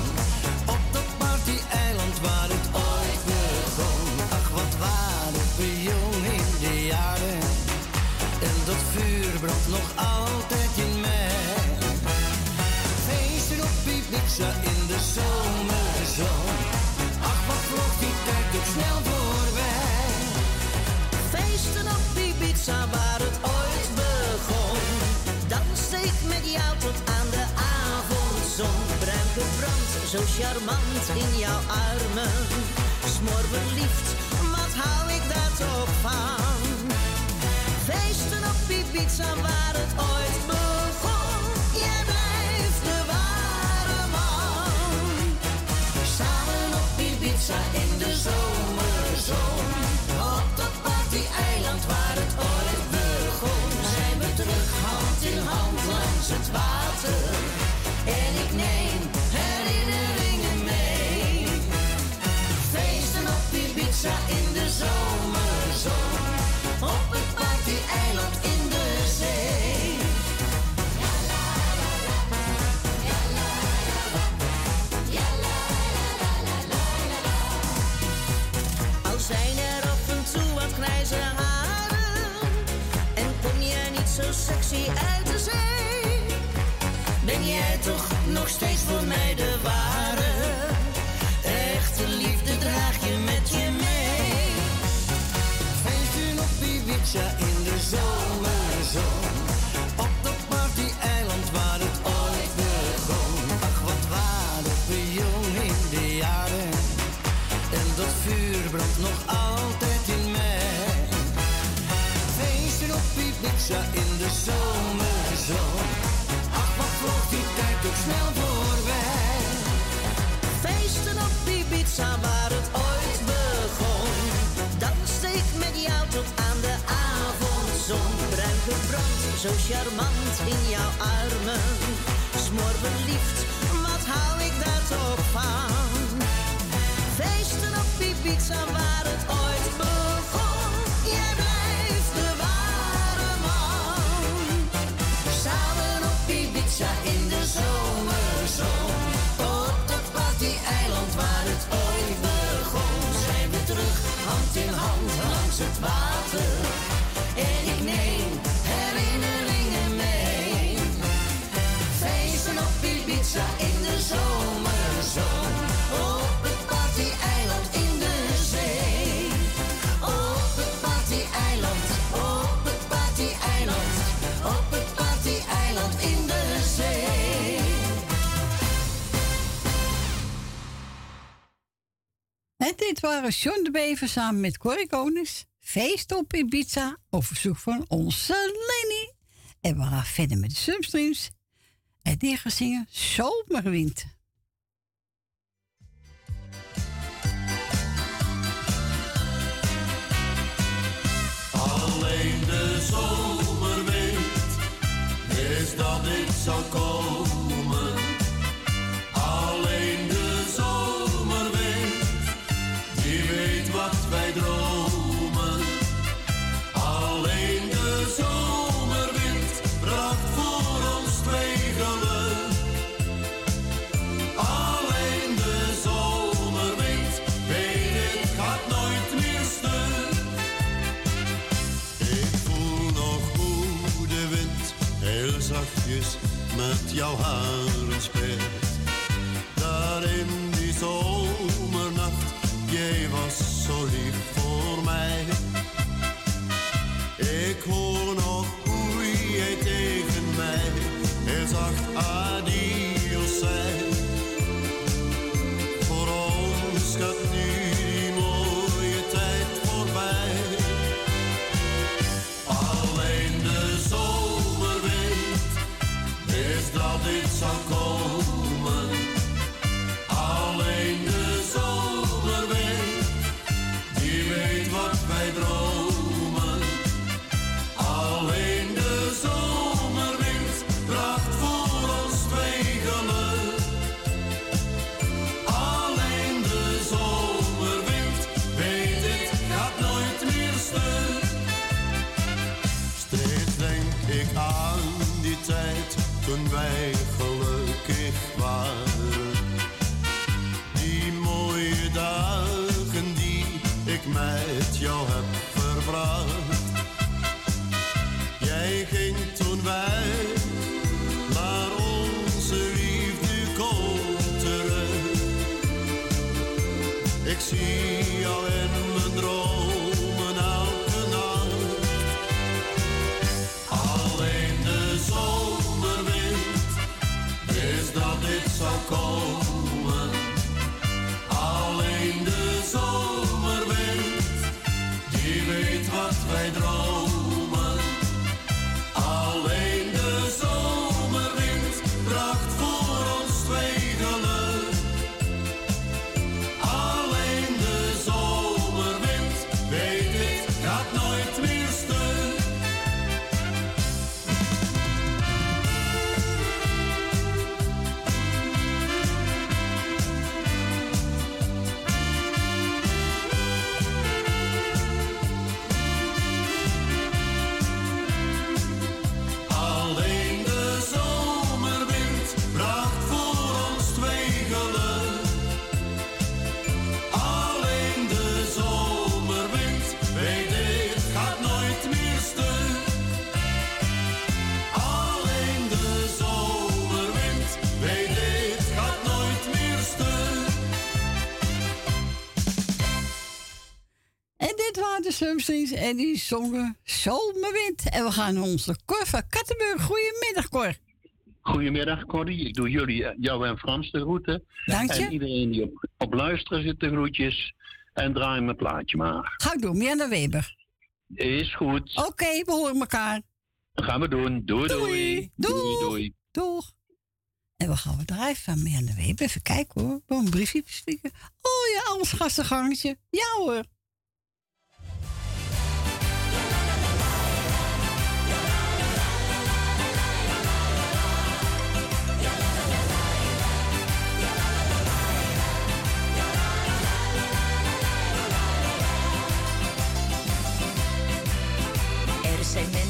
Ibiza in de zomerzon. Ach, wat vloog die tijd ook snel voorbij. Feesten op Ibiza waar het ooit begon. Danste ik met jou tot aan de avondzon. Bruin gebrand, zo charmant in jouw armen. Smoor verliefd, wat hou ik daar toch van? Feesten op Ibiza waar het ooit begon. In de zomerzon. Op dat party-eiland waar het ooit begon. Zijn we terug hand in hand langs het water. En ik neem herinneringen mee. Feesten op Ibiza in de zomerzon. Uit de zee Ben jij toch nog steeds voor mij de ware Echte liefde draag je met je mee Feesten op Ibiza in de zomerzon. Op dat party-eiland waar het ooit begon. Ach, wat waren we jong in de jaren. En dat vuur brandt nog altijd in mij. Feesten op Ibiza in de zomerzon. Waar het ooit begon. Danste ik met jou tot aan de avondzon. Bruin gebrand, zo charmant in jouw armen. Smoor verliefd, wat hou ik daar toch van? Feesten op Ibiza waar het het water. En ik neem herinneringen mee. Feesten op Ibiza in de zomerzon. Op het party-eiland in de zee. Op het party-eiland, op het party-eiland. Op het party-eiland in de zee. En dit waren John de Bever samen met Corrie Konings. Feest op Ibiza op verzoek van onze Lenny. En we gaan verder met de substreams. En die gaan zingen Zomerwind. Alleen de zomerwind is dat ik zal komen. jouw haar. En die zongen Zomerwind. En we gaan naar onze Cor van Kattenburg. Goedemiddag, Cor. Goedemiddag, Corrie. Ik doe jullie, eh, jou en Frans de groeten. Dank je. En iedereen die op, op luisteren zit de groetjes. En draai mijn plaatje maar. Ga ik doen, de Weber. Is goed. Oké, we horen elkaar. Dat gaan we doen. Doei, doei. Doei, doei. doei. Doeg. En we gaan draaien van Mirjana Weber. Even kijken hoor. Gewoon een briefje bespreken. Oh ja, ons gastengangetje. Ja hoor. segmento.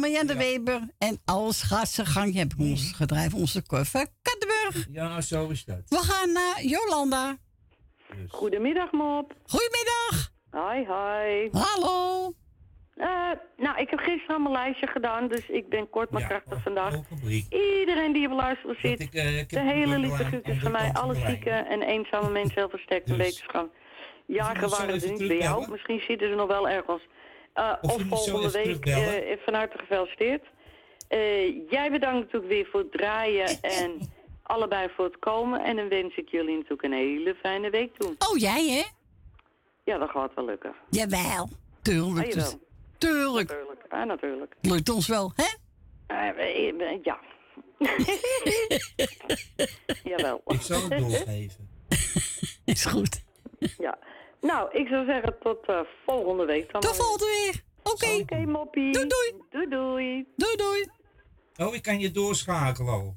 Was Marianne Weber. En alles gaat zijn gang. Je hebt ons gedrijf, onze koffer. Kattenburg. Ja, zo is dat. We gaan naar Jolanda. Goedemiddag, Mop. Goedemiddag. Hi, hi. Hallo. Eh, nou, ik heb gisteren al mijn lijstje gedaan, dus ik ben kort maar krachtig vandaag. Iedereen die op luisteren zit, ik, eh, ik de heb hele een lieve groetjes aan van mij, alle zieke en eenzame mensen, heel versterkt en Dus- wetenschap. Jagen waren er niet bij jou, misschien zitten ze nog wel ergens. Eh, Of volgende week, eh, van harte gefeliciteerd. Eh, jij bedankt natuurlijk weer voor het draaien en allebei voor het komen. En dan wens ik jullie natuurlijk een hele fijne week toe. Oh, jij hè? Ja, dat gaat wel lukken. Jawel. Tuurlijk. Ah, dus- jawel. tuurlijk. Natuurlijk, ah, natuurlijk. Lukt ons wel, hè? Eh, eh, ja. Jawel. Ik zal het doorgeven. Is goed. Ja. Nou, ik zou zeggen tot eh, volgende week dan. Tot volgende weer. Oké. Oké, moppie. Doei, doei. Doei, doei. Doei, doei. Oh, ik kan je doorschakelen al.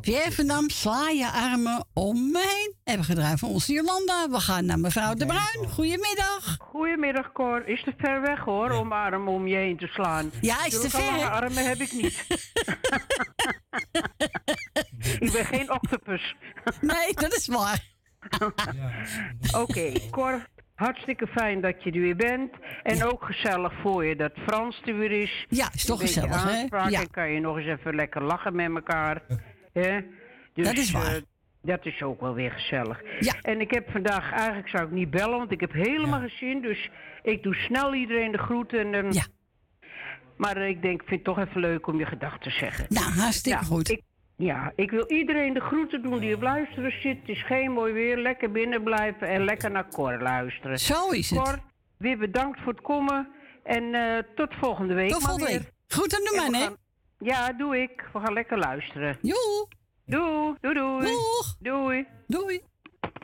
Pierre van Dam. Sla je armen om me heen. Hebben gedraaid van onze Jolanda. We gaan naar mevrouw De Bruin. Goedemiddag. Goedemiddag, Cor. Is te ver weg hoor, om armen om je heen te slaan. Ja, is te Zulke ver, lange armen heb ik niet. ik ben geen octopus. Nee, dat is waar. Oké, Cor. Hartstikke fijn dat je er weer bent. En ook gezellig voor je dat Frans er weer is. Ja, is toch gezellig, hè? Ja. En kan je nog eens even lekker lachen met elkaar. Hè? Dus, Dat is waar. eh, dat is ook wel weer gezellig. Ja. En ik heb vandaag, eigenlijk zou ik niet bellen, want ik heb helemaal geen zin. Dus ik doe snel iedereen de groeten. En, ja. Maar eh, ik denk, ik vind het toch even leuk om je gedachten te zeggen. Nou, hartstikke goed. Ik, ja, ik wil iedereen de groeten doen die op luisteren zit. Het is geen mooi weer. Lekker binnen blijven en lekker naar Cor luisteren. Zo is het. Cor, weer bedankt voor het komen. En eh, tot volgende week. Tot volgende week. Goed aan de man, hè? Ja, doe ik. We gaan lekker luisteren. Joe. Doei. Doei, doei. Doeg. Doei. Doei.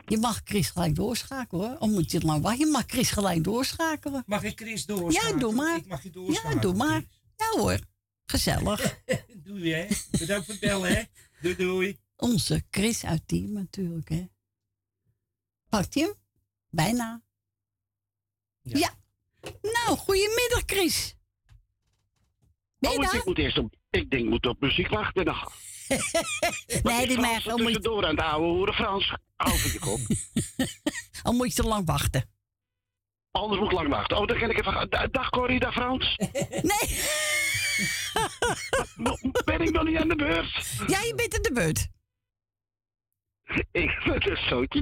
Je mag Chris gelijk doorschakelen, hoor. Of moet je het lang wachten? Je mag Chris gelijk doorschakelen. Mag ik Chris Ja, doorschakelen? doe maar. Ik mag je Ja, doorschakelen. doe maar. Ja hoor. Gezellig. Doei, hè. Bedankt voor het bellen, hè. Doei, doei. Onze Chris uit team natuurlijk, hè. Pakt hij hem? Bijna. Ja. Nou, goedemiddag Chris. Ben je Oh, ik daar? moet eerst op, ik denk, moet op muziek wachten. Dan. Nee, die mag mag er tussendoor aan het oude hoeren Frans. Van je kop. Al moet je te lang wachten. Anders moet ik lang wachten. Oh, dan kan ik even Dag Corrie, dag Frans. Nee. ben ik nog niet aan de beurt? Ja, je bent aan de beurt. Ik vind een zootje.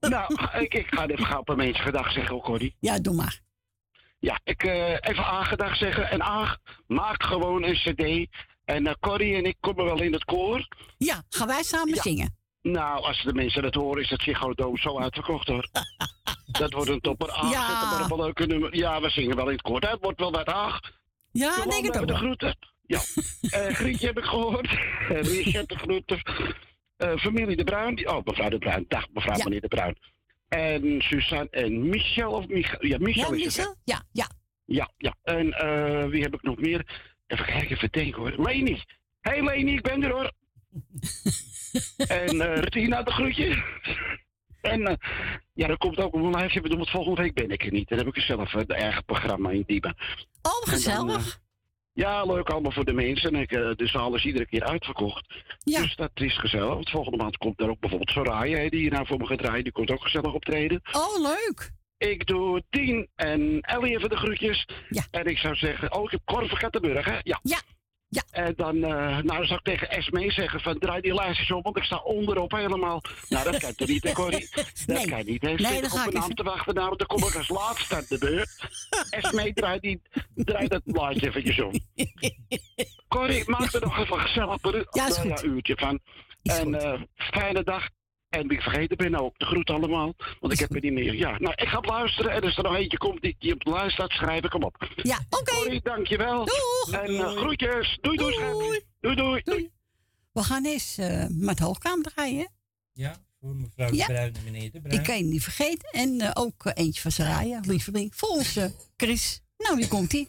nou, ik, ik ga even gauw op een mensen gedag zeggen, Corrie. Ja, doe maar. Ja, ik eh, even aangedag zeggen. En Aag maakt gewoon een cd. En eh, Corrie en ik komen wel in het koor. Ja, gaan wij samen Ja. zingen? Nou, als de mensen dat horen, is het Ziggo zo uitverkocht hoor. dat wordt een topper. Aag Ja. maar een leuke nummer. Ja, we zingen wel in het koor. Het wordt wel wat Aag. Ja, Jolanda, denk het ook de groeten. Ja. Eh Grietje heb ik gehoord. Eh, Richard de groeten. Familie de Bruin. Die, oh, mevrouw de Bruin. Dag, mevrouw meneer de Bruin. En Suzanne en Michel. Of Michel? Ja, Michel Ja, is het. Michel? Ja, ja. Ja, ja. En eh, wie heb ik nog meer? Even kijken, even denken hoor. Leni. Hey Leni, ik ben er hoor. en eh Tina, de groetje. en eh, ja, er komt ook een lijstje. bedoel, want volgende week ben ik er niet. Dan heb ik er zelf een eigen programma in Diemen. Oh, gezellig. Ja, leuk allemaal voor de mensen. En ik, eh, de zaal is iedere keer uitverkocht. Dus dat is gezellig. Want volgende maand komt er ook bijvoorbeeld Soraya, die hier nou voor me gaat draaien. Die komt ook gezellig optreden. Oh, leuk. Ik doe Tien en Ellie even de groetjes. En ik zou zeggen, oh, ik heb Cor van Kattenburg, hè? Ja. Ja. Ja. En dan, eh, nou, zou ik tegen Esmee zeggen van draai die lijstjes op, want ik sta onderop helemaal. Nou, dat kan toch niet, hè, Corrie? Dat Nee. kan niet, hè? Nee, op een naam te wachten, nou, dan kom ik als laatste aan de beurt. Esmee, draai, die, draai dat blaadje eventjes om. Corrie, maak er nog even gezellig een Ja, nou goed. uurtje van. en eh, fijne dag. En wie ik vergeten ben ook, de groet allemaal. Want ik heb er niet meer. Ja, nou, ik ga luisteren. En als er nog eentje komt die, die op de lijst staat, schrijf ik hem op. Ja, oké. Corrie, dankjewel. Doeg. En eh, groetjes. Doei, doei. Doei, doei. doei. We gaan eens eh met hoogkamer draaien. Ja, voor mevrouw Ja. de Bruin en meneer de Bruin. Ik kan je niet vergeten. En eh, ook eentje van Saraya, lieveling. Onze Chris. Nou, wie komt ie?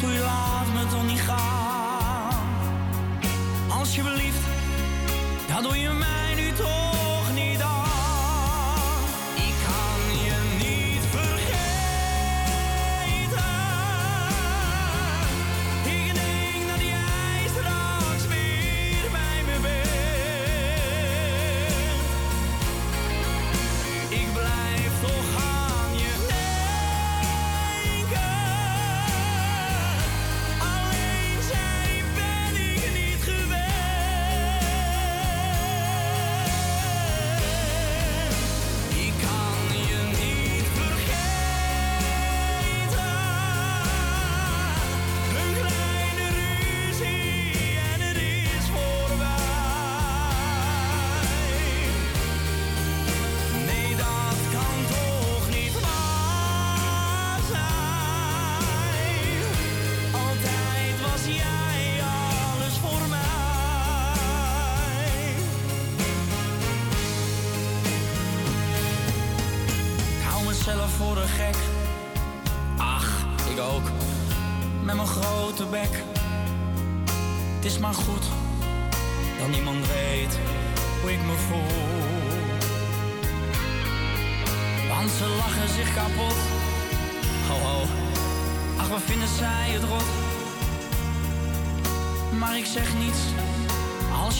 Doe je laat me toch niet gaan. Alsjeblieft, dat doe je mij nu toch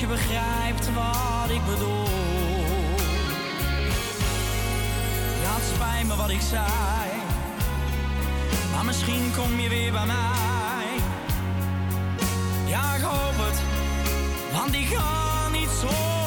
je begrijpt wat ik bedoel. Ja, het spijt me wat ik zei, maar misschien kom je weer bij mij. Ja, ik hoop het, want ik ga niet zo.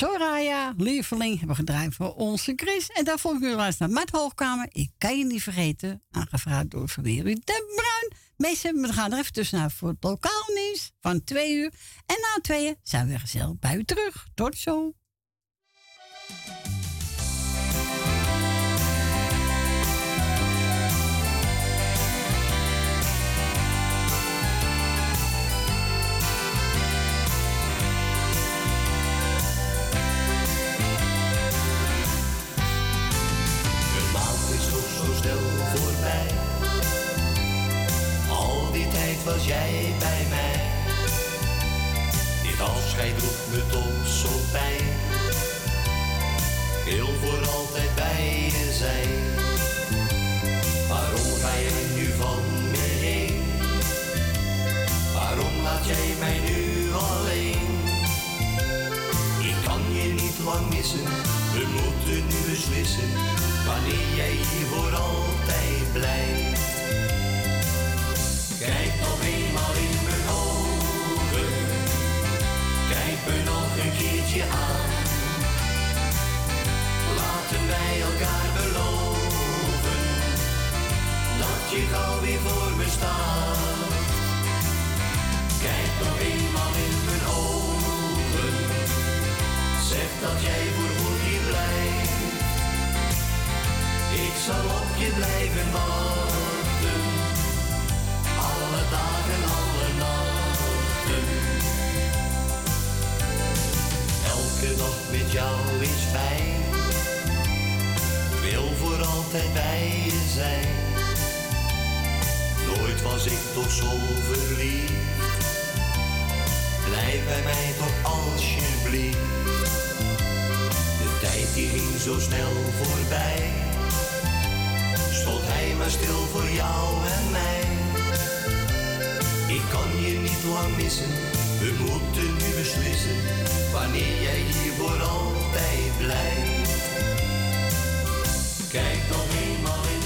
Soraya, lieveling, hebben gedraaid voor onze Chris. En daarvoor kun je luisteren naar Matt Hoogkamer. Ik kan je niet vergeten, aangevraagd door Verweer de Bruin. Meestal, we gaan er even tussenuit voor het lokaal nieuws van twee uur. En na tweeën zijn we gezellig bij u terug. Tot zo. Was jij bij mij. Dit afscheid doet me toch zo pijn. Wil voor altijd bij je zijn. Waarom ga je nu van me heen? Waarom laat jij mij nu alleen? Ik kan je niet lang missen, we moeten nu beslissen. Wanneer jij hier voor altijd blijft. Kijk nog eenmaal in mijn ogen. Kijk me nog een keertje aan. Laten wij elkaar beloven dat je gauw weer voor me staat. Kijk nog eenmaal in mijn ogen. Zeg dat jij voor zal op je blijven wachten alle dagen, alle nachten. Elke dag met jou is fijn. Wil voor altijd bij je zijn. Nooit was ik toch zo verliefd. Blijf bij mij toch alsjeblieft. De tijd die ging zo snel voorbij. Maar stil voor jou en mij. Ik kan je niet lang missen, we moeten nu beslissen wanneer jij hier voor altijd blijft. Kijk nog eenmaal in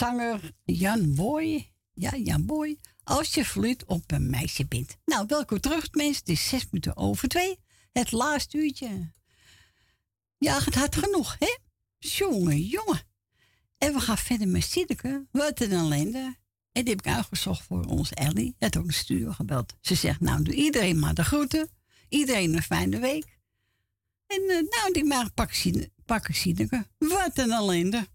zanger Jan Boy. Ja, Jan Boy. Als je verliefd op een meisje bent. Nou, welkom terug, mensen. Het is zes minuten over twee. Het laatste uurtje. Ja, het had genoeg, hè? Jongen, jongen. En we gaan verder met Siedeke. Wat een ellende. En die heb ik uitgezocht voor onze Ellie. Het ook de studio gebeld. Ze zegt, nou, doe iedereen maar de groeten. Iedereen een fijne week. En uh, nou, die maar pakken, Siedeke. Wat een ellende.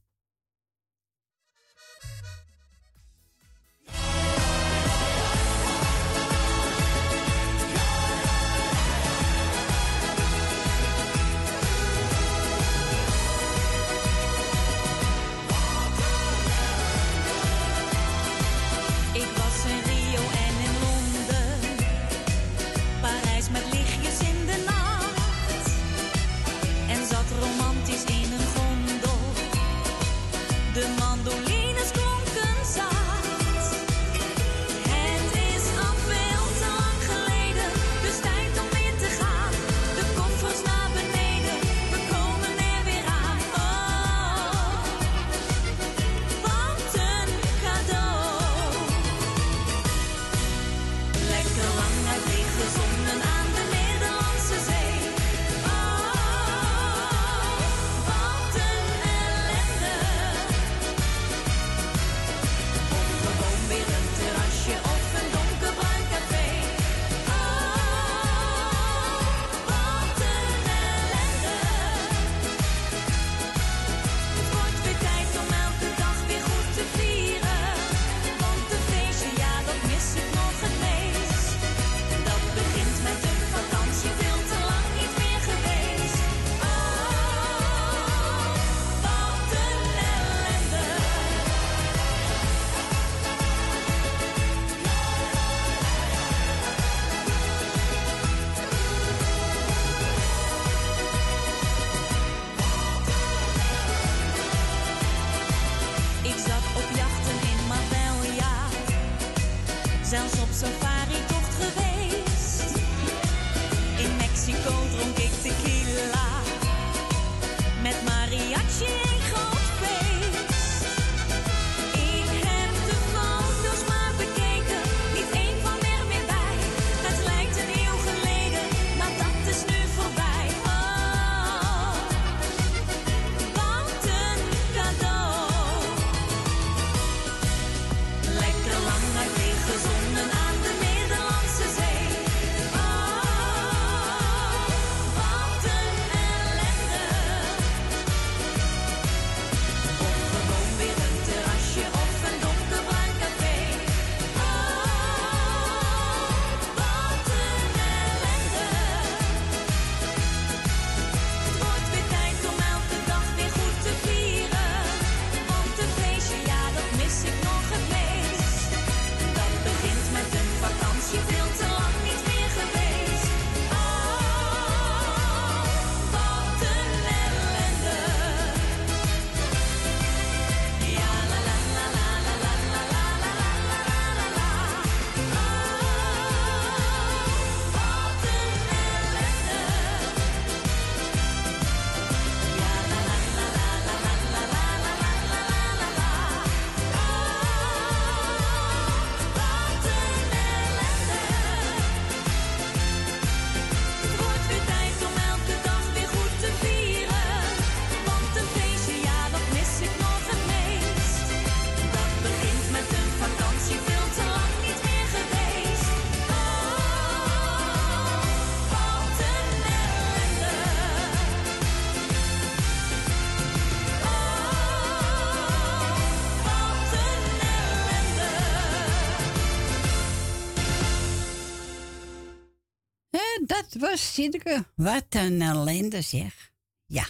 Siedeke. Wat een ellende zeg. Ja.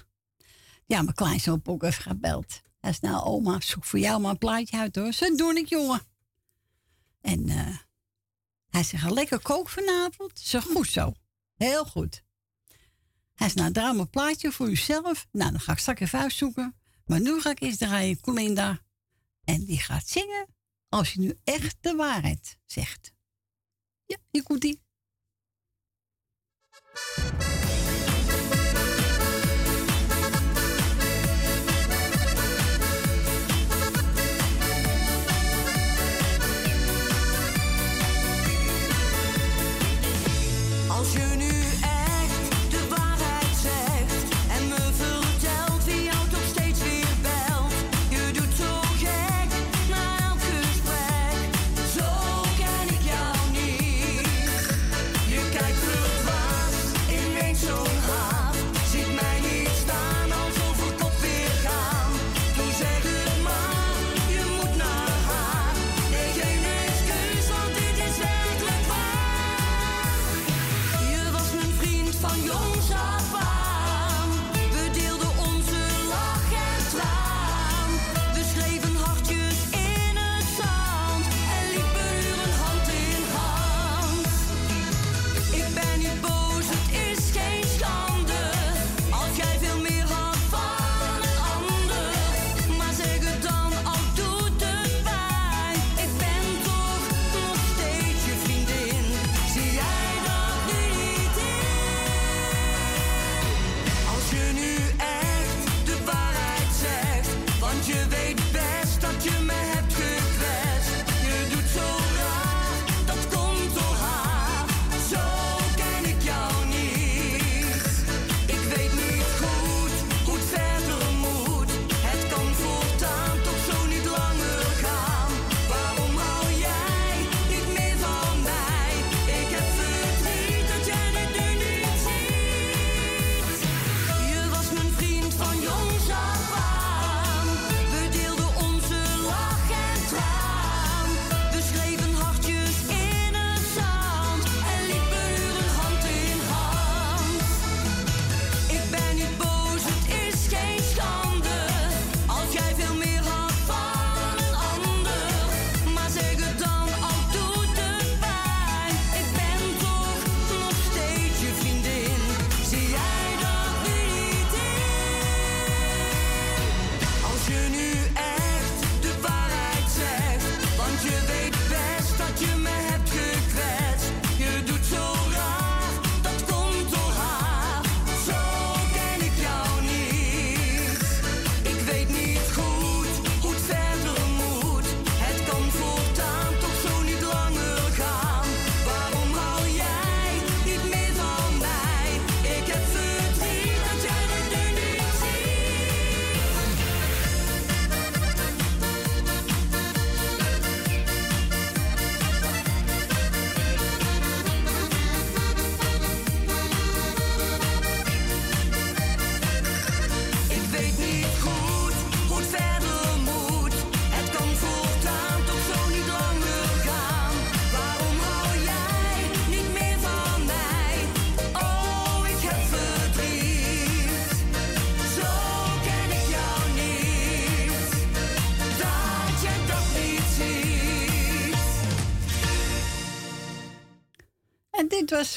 Ja, mijn kleinzoon ook even gebeld. Hij is nou, oma, zoek voor jou maar een plaatje uit hoor. Zo doe ik, jongen. En uh, hij zegt, lekker kook vanavond. Zo goed zo. Heel goed. Hij zegt, nou, draai een plaatje voor uzelf. Nou, dan ga ik straks even uitzoeken. Maar nu ga ik eens draaien Colinda. En die gaat zingen als je nu echt de waarheid zegt. Ja, hier komt die. Als je nu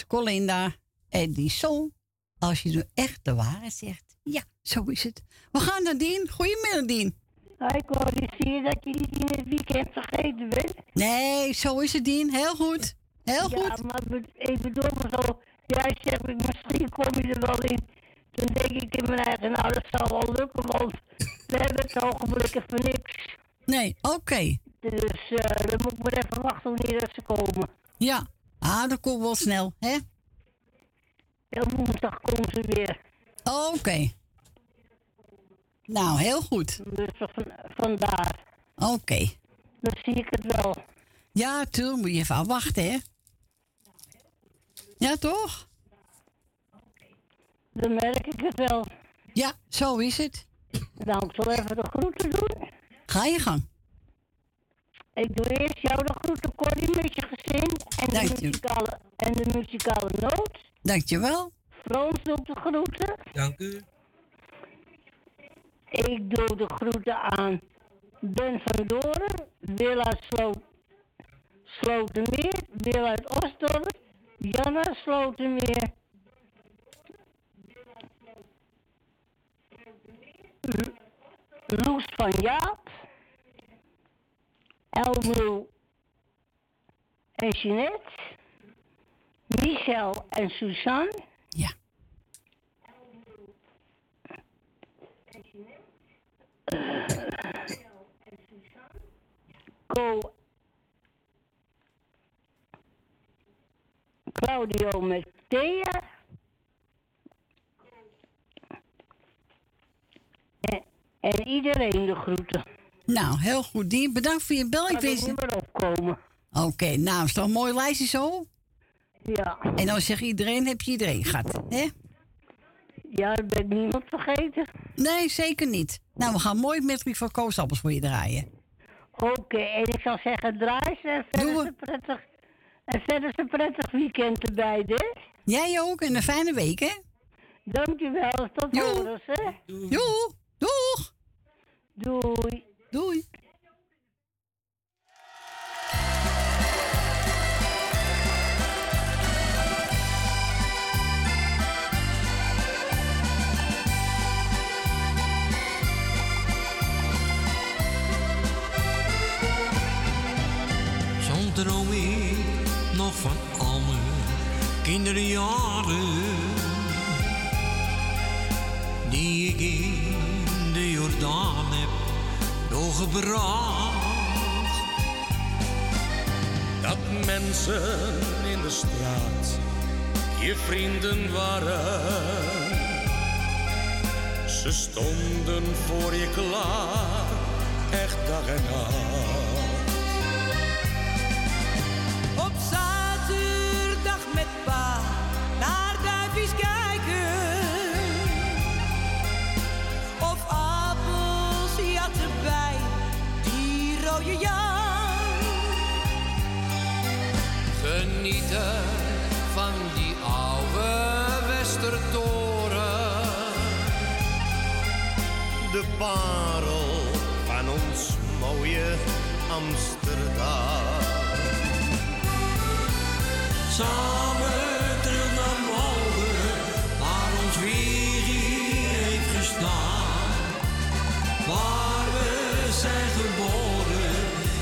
dit was Colinda Edison. Als je nu echt de waarheid zegt. Ja, zo is het. We gaan naar Dien. Goedemiddag, Dien. Ik hoorde zie dat je niet in het weekend vergeten bent. Nee, zo is het, Dien. Heel goed. Heel Ja, goed. maar be- ik bedoel maar zo. Jij zegt, misschien kom je er wel in. Dan denk ik in mijn eigen, nou dat zal wel lukken, want we hebben het ogenblik even niks. Nee, oké. Dus eh, dan moet ik maar even wachten wanneer dat ze komen. Ja. Ah, dat komt wel snel, hè? Ja, woensdag komen ze weer. Oké. Nou, heel goed. Dus van, vandaar. Oké. Dan zie ik het wel. Ja, toen moet je even wachten, hè? Ja, toch? Dan merk ik het wel. Ja, zo is het. Nou, ik zal even de groeten doen. Ga je gang. Ik doe eerst jou de groeten, Corrie, met je gezin. En de, Dank muzikale, en de muzikale noot. Dankjewel. Frans doet de groeten. Dank u. Ik doe de groeten aan Ben van Doren, Wil uit Sloot, Slotermeer, Wil uit Osdorp, Janna Slotermeer. Lo- Loes van Jaap, Elmo en Jeanette, Michel en Suzanne. Ja. Co Claudio met Thea. En, en iedereen de groeten. Nou, heel goed, Dien. Bedankt voor je bel. Ik niet meer opkomen. Oké, nou, is toch een mooi lijstje zo? Ja. En dan zeg iedereen, heb je iedereen gehad, hè? Ja, ik ben niemand vergeten. Nee, zeker niet. Nou, we gaan mooi met van koosappels voor je draaien. Oké, en ik zou zeggen, draai ze en verder een prettig, en verder een prettig weekend erbij, hè? Jij ook en een fijne week, hè? Dankjewel, tot horens, hè? Doei. Doeg. Doei. Doei. Doorgebracht. Dat mensen in de straat je vrienden waren. Ze stonden voor je klaar, echt dag en nacht. Van die oude Westertoren. De parel van ons mooie Amsterdam. Samen terug naar Malden, waar ons Wiggy heeft gestaan. Waar we zijn geboren,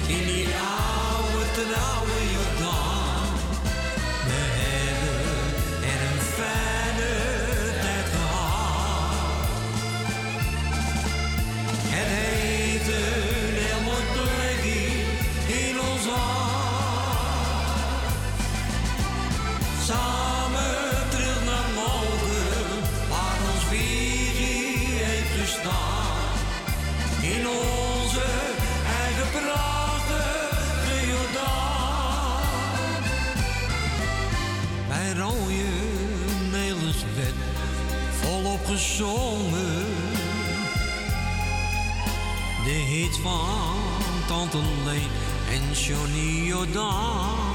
in die oude trouwe Jordaan. Gezongen. De hits van Tante Leen en Johnny Jordaan.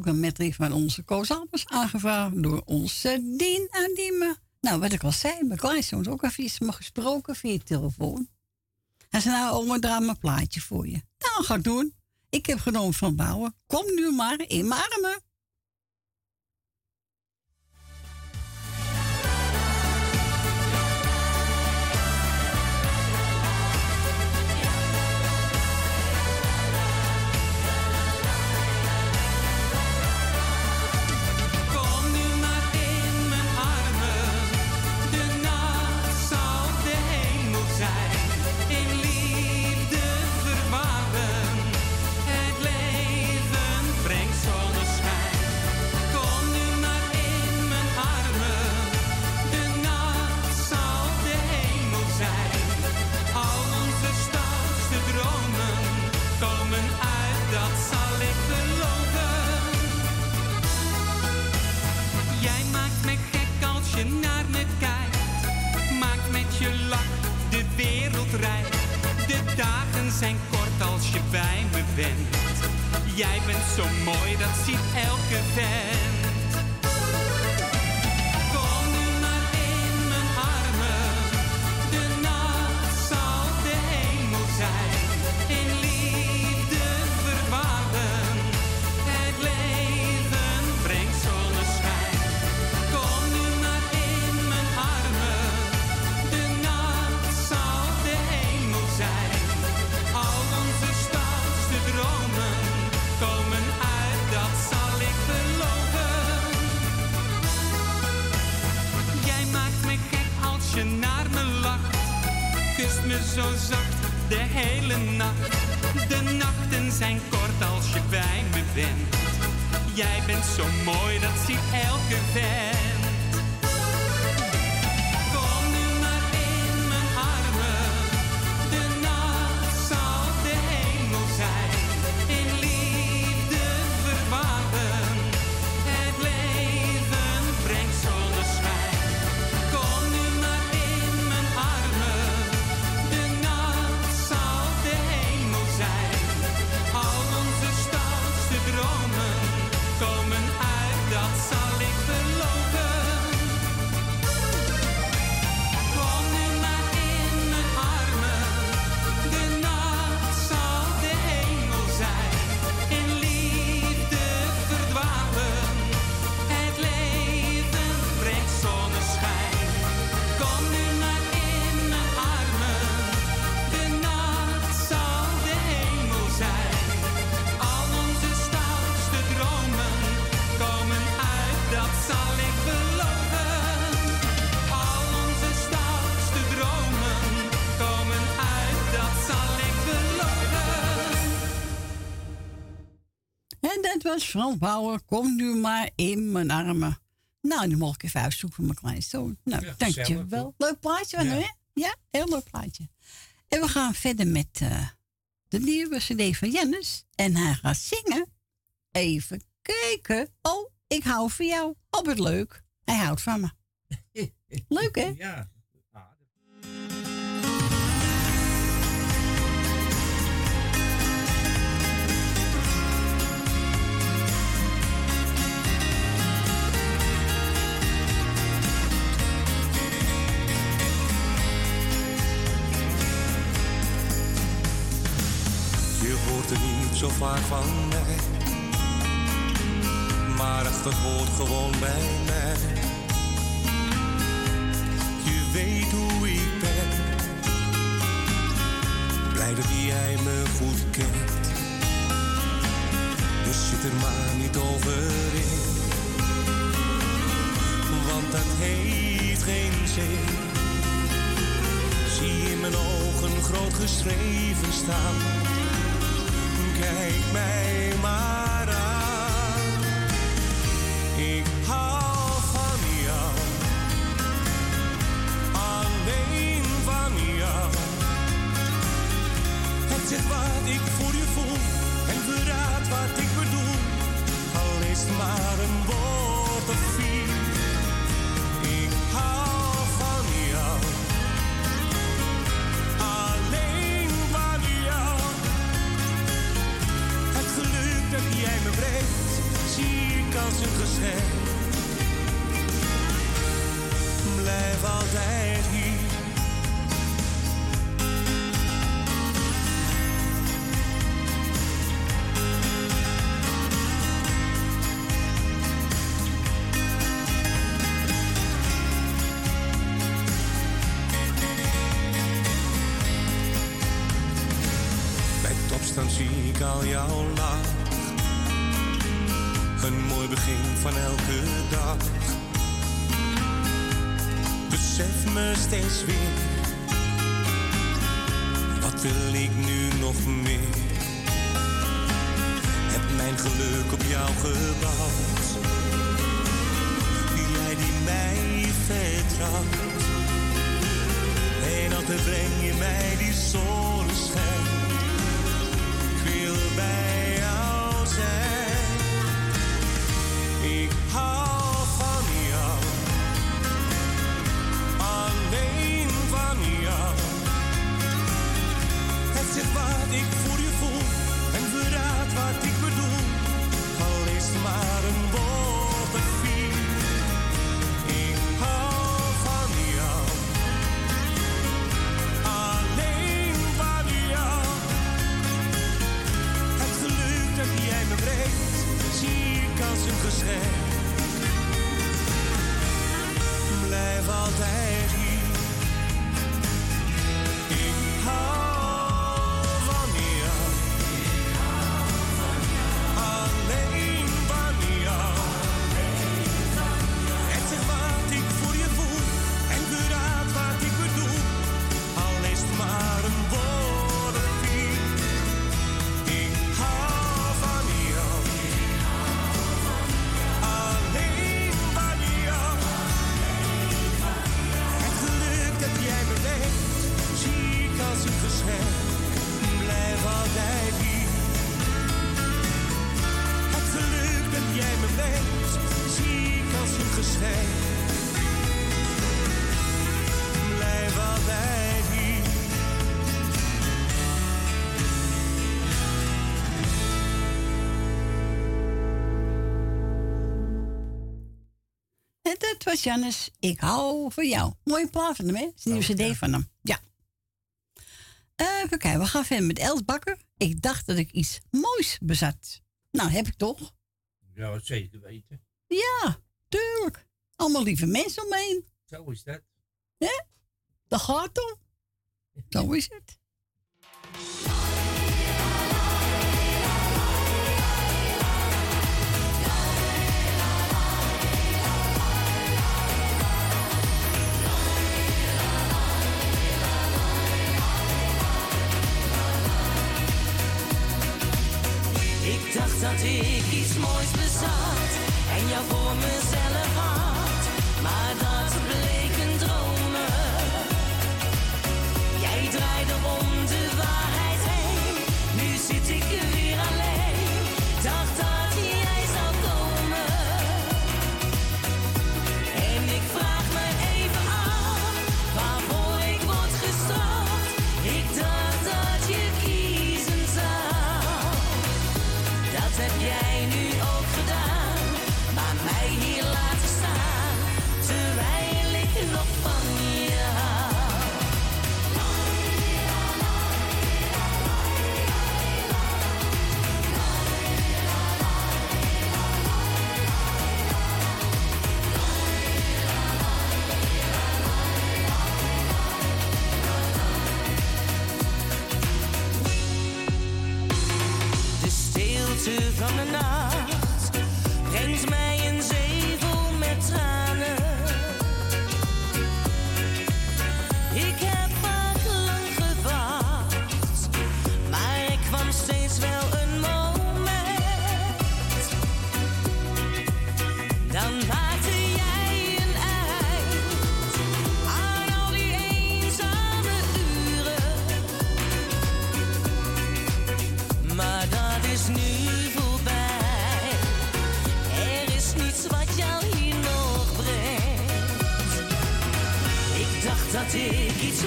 Ook een van onze Koos Albers, aangevraagd door onze Dien aan Diemen. Nou, wat ik al zei, mijn kleinzoon is ook even iets gesproken via telefoon. Hij zei, nou, oma, draai mijn plaatje voor je. Nou, ga doen. Ik heb genomen van bouwen. Kom nu maar in mijn armen. De dagen zijn kort als je bij me bent. Jij bent zo mooi, dat ziet elke vent. Zo zacht de hele nacht. De nachten zijn kort als je bij me bent. Jij bent zo mooi, dat ziet elke vent. Frans Bauer. Kom nu maar in mijn armen. Nou, nu mag ik even uitzoeken voor mijn kleinzoon. Nou, Ja, dankjewel. Leuk plaatje, Ja. hè? Ja, heel leuk plaatje. En we gaan verder met eh, de nieuwe cd van Jennis. En hij gaat zingen. Even kijken. Oh, ik hou van jou. Oh, wat leuk. Hij houdt van me. Leuk, hè? Ja. Zo vaak van mij. Maar ach, dat gewoon bij mij. Je weet hoe ik ben. Blij dat jij me goed kent. Dus zit er maar niet over in. Want dat heeft geen zin. Zie in mijn ogen groot geschreven staan. Kijk mij maar aan. Ik hou van jou. Alleen van jou. Het zegt wat ik voor je voel. En verraadt wat ik bedoel. Al is maar een woord of vier. Ik hou als een geschenk. Blijf altijd hier. Nog meer? Heb mijn geluk op jou gebouwd. Jij die mij vertrouwt. En altijd breng je mij die zonneschijn. lieve Jannes, ik hou van jou. Mooie plaat van hem, hè? Is nieuwe cd van hem. Ja. Eh, even kijken, we gaan verder met Els Bakker. Ik dacht dat ik iets moois bezat. Nou, heb ik toch? Ja, dat zeker weten. Ja, tuurlijk. Allemaal lieve mensen omheen. Zo is dat. Hè? Dat gaat toch? Zo is het. dacht dat ik iets moois bezat en jou voor mezelf had.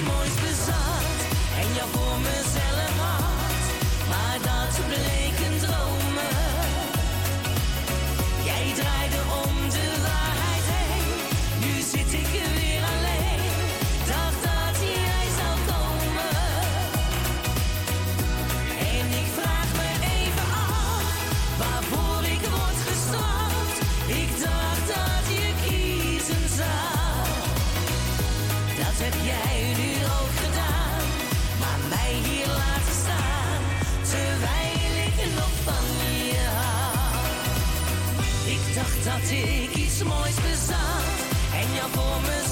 mój zbyt dat ik iets moois bezat en jou voor me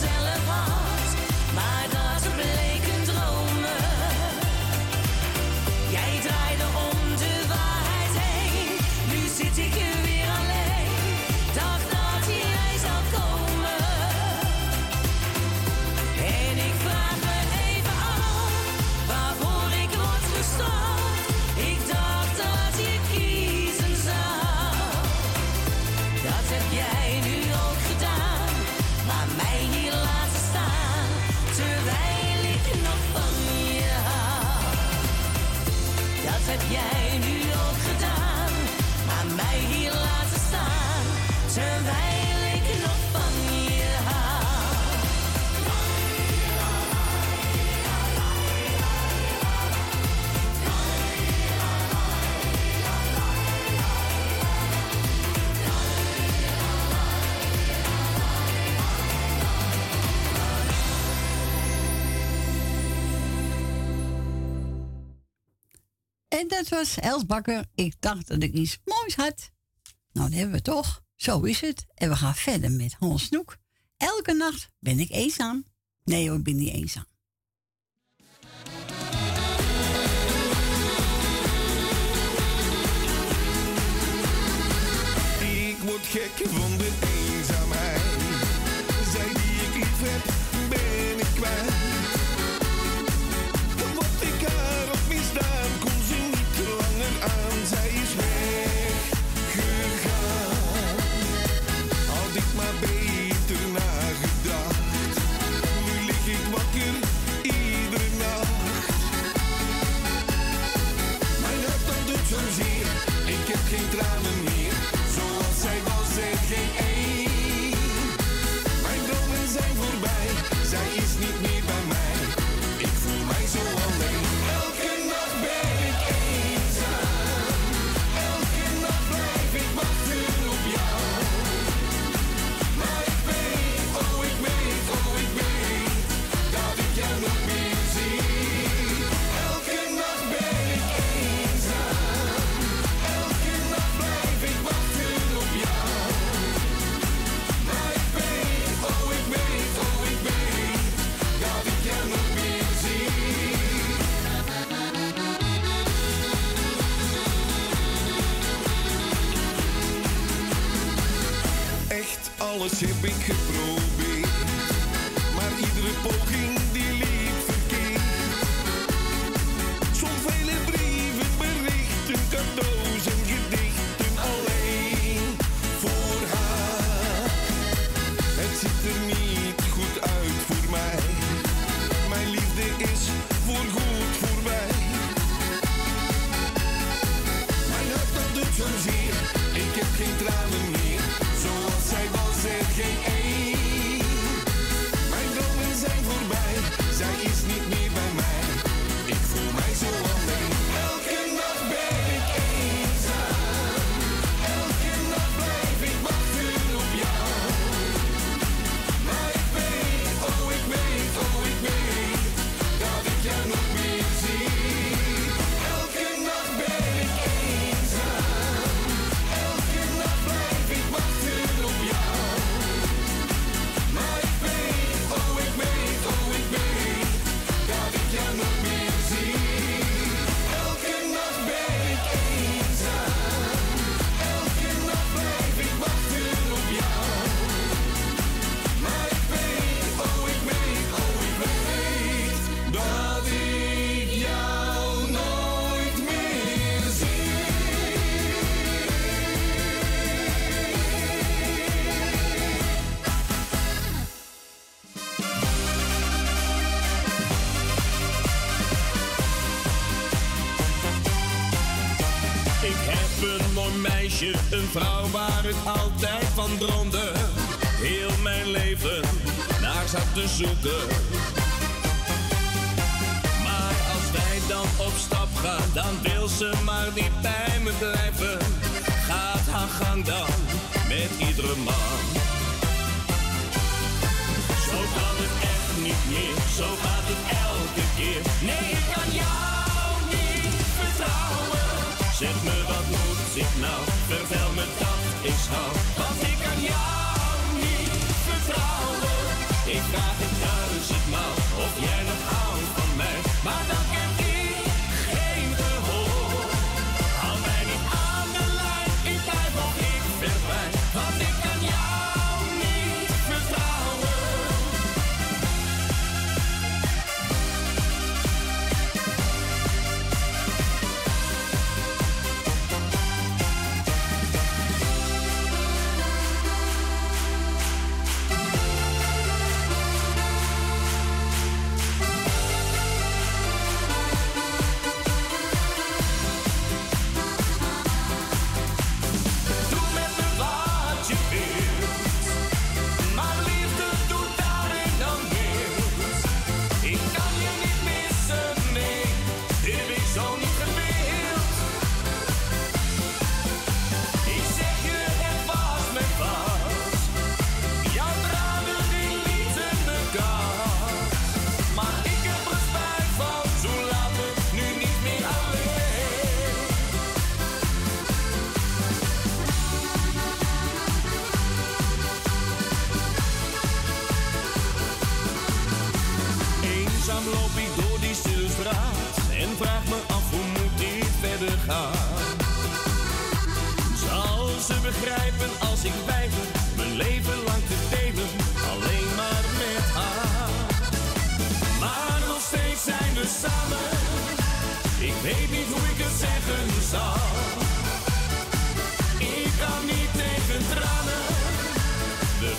was Els Bakker. Ik dacht dat ik iets moois had. Nou, dat hebben we toch. Zo is het. En we gaan verder met Hans Snoek. Elke nacht ben ik eenzaam. Nee hoor, ik ben niet eenzaam. Ik word gek van de can't be waar ik altijd van droomde. Heel mijn leven naar zat te zoeken.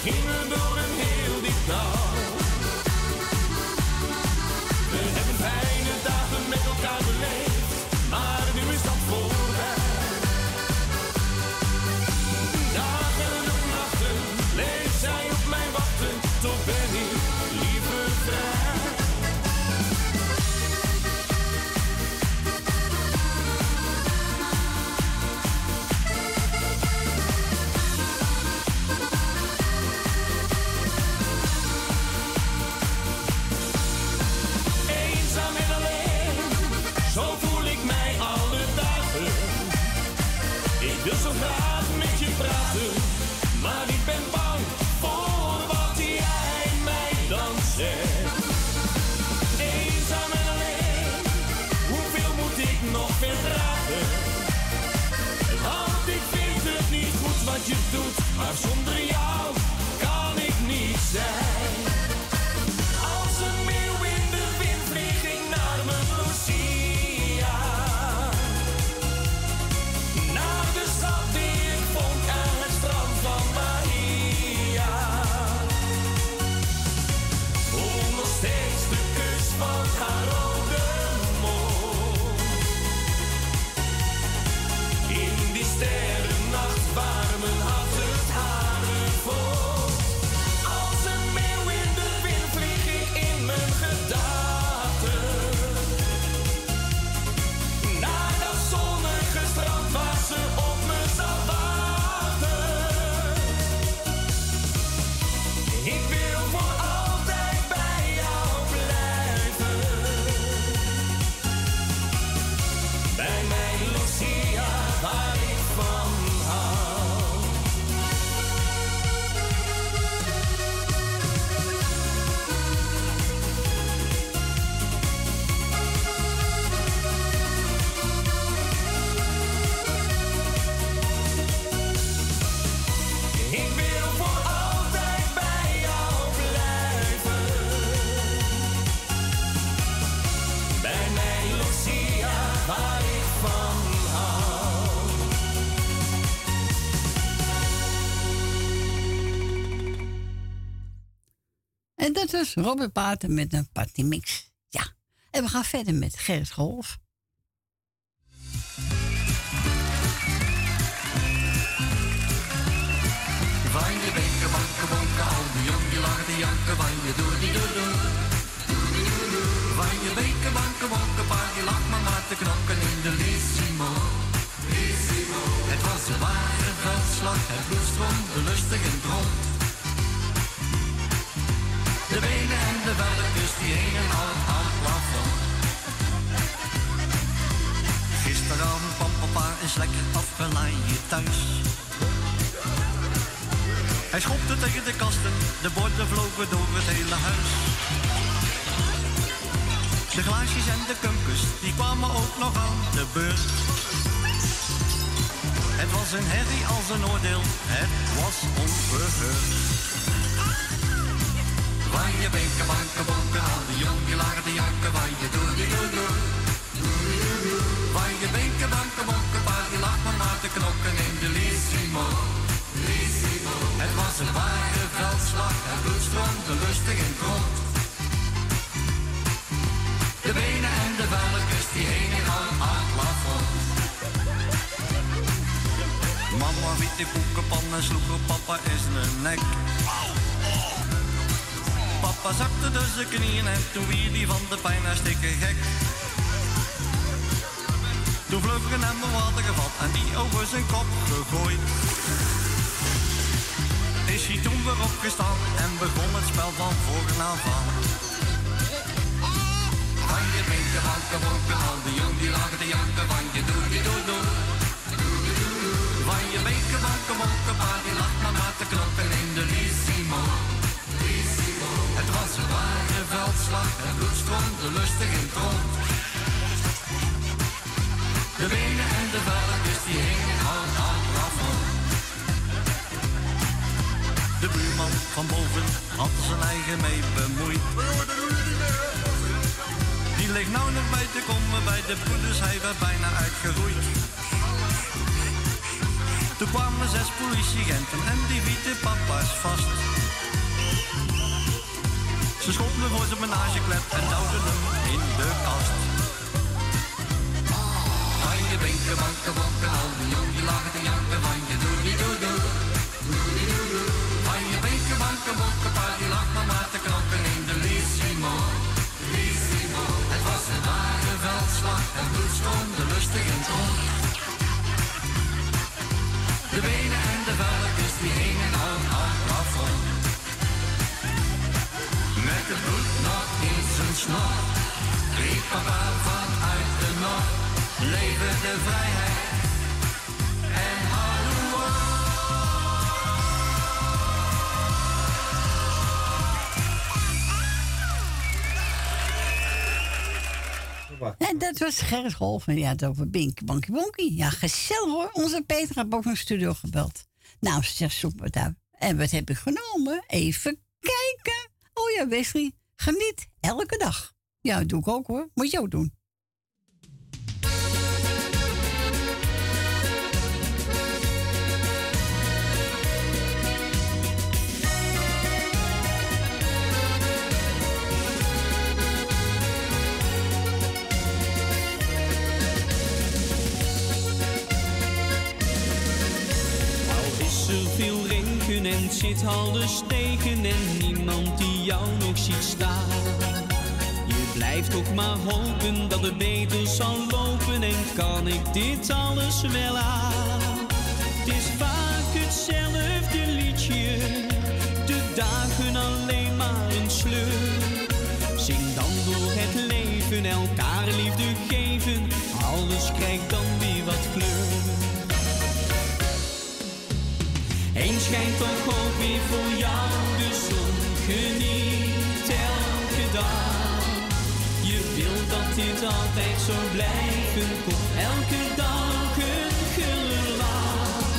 Himmel, Boden, Himmel. Is Robert Paten met een partymix. Ja. En we gaan verder met Gerrit Golf. Van je benken, banken, bonken, die jong die lachen te janken, van je doe die doe doe. Van je benken, banken, bonken, paar die lacht maar maar te knokken in de Lissimo. Het was een ware veldslag, het bloed stroomde lustig en rond. De benen en de velletjes die hingen al aan het plafond. Gisteravond kwam papa eens lekker afgeleid thuis. Hij schopte tegen de kasten, de borden vlogen door het hele huis. De glaasjes en de kumpus, die kwamen ook nog aan de beurt. Het was een herrie als een oordeel, het was onverheurd. Van je benken, banken, bonken, al die jong die lagen te janken, van je doe die doe doe. Van je benken, banken, bonken, die lag maar maar te knokken in de Lissimo. Het was een ware veldslag, het bloed stroomde lustig in het rond. De benen en de velletjes die al aan het plafond. Mama wiet de koekenpan en sloeg op papa in zijn nek. Papa zakte dus de knieën en toen die van de pijn hartstikke gek. Toen vlug een emmer water gevat en die over zijn kop gegooid. Is hij toen weer opgestaan en begon het spel van voren af aan. Van je benken, banken, bonken, al die jong die lagen te janken, van je doe die doe doe. Van je banken, bonken, pa die lag maar maar te knoppen in de Lissimo. Het was een ware veldslag, het bloed stroomde lustig in het rond. De benen en de velletjes die hingen aan het. De buurman van boven had zijn eigen mee bemoeid. Die ligt nou nog bij te komen bij de broeders, hij werd bijna uitgeroeid. Toen kwamen zes politieagenten en die wieten papa's vast. Ze schopten voor zijn menageklep en duwden hem in de kast. Van je benken, banken, bonken, al die jong die lagen te janken, van je doe die doe doe. Van je benken, banken, bonken, pa die lag de vrijheid en hallo. En dat was Gerrit Golf. En ja, het over Bink, Bankie Bonkie. Ja, gezellig hoor. Onze Peter heeft ook naar studio gebeld. Nou, ze zegt zoek wat uit. En wat heb ik genomen? Even kijken. Oh ja, Wesley. Geniet elke dag. Ja, dat doe ik ook hoor. Moet je ook doen. Zit alles tegen en niemand die jou nog ziet staan. Je blijft toch maar hopen dat het beter zal lopen en kan ik dit alles wel aan. Het is vaak hetzelfde liedje, de dagen alleen maar een sleur. Zing dan door het leven, elkaar liefde geven, alles krijgt dan weer wat Eens schijnt toch ook weer voor jou de zon. Geniet elke dag. Je wilt dat dit altijd zo blijven. Komt elke dag een glimlach.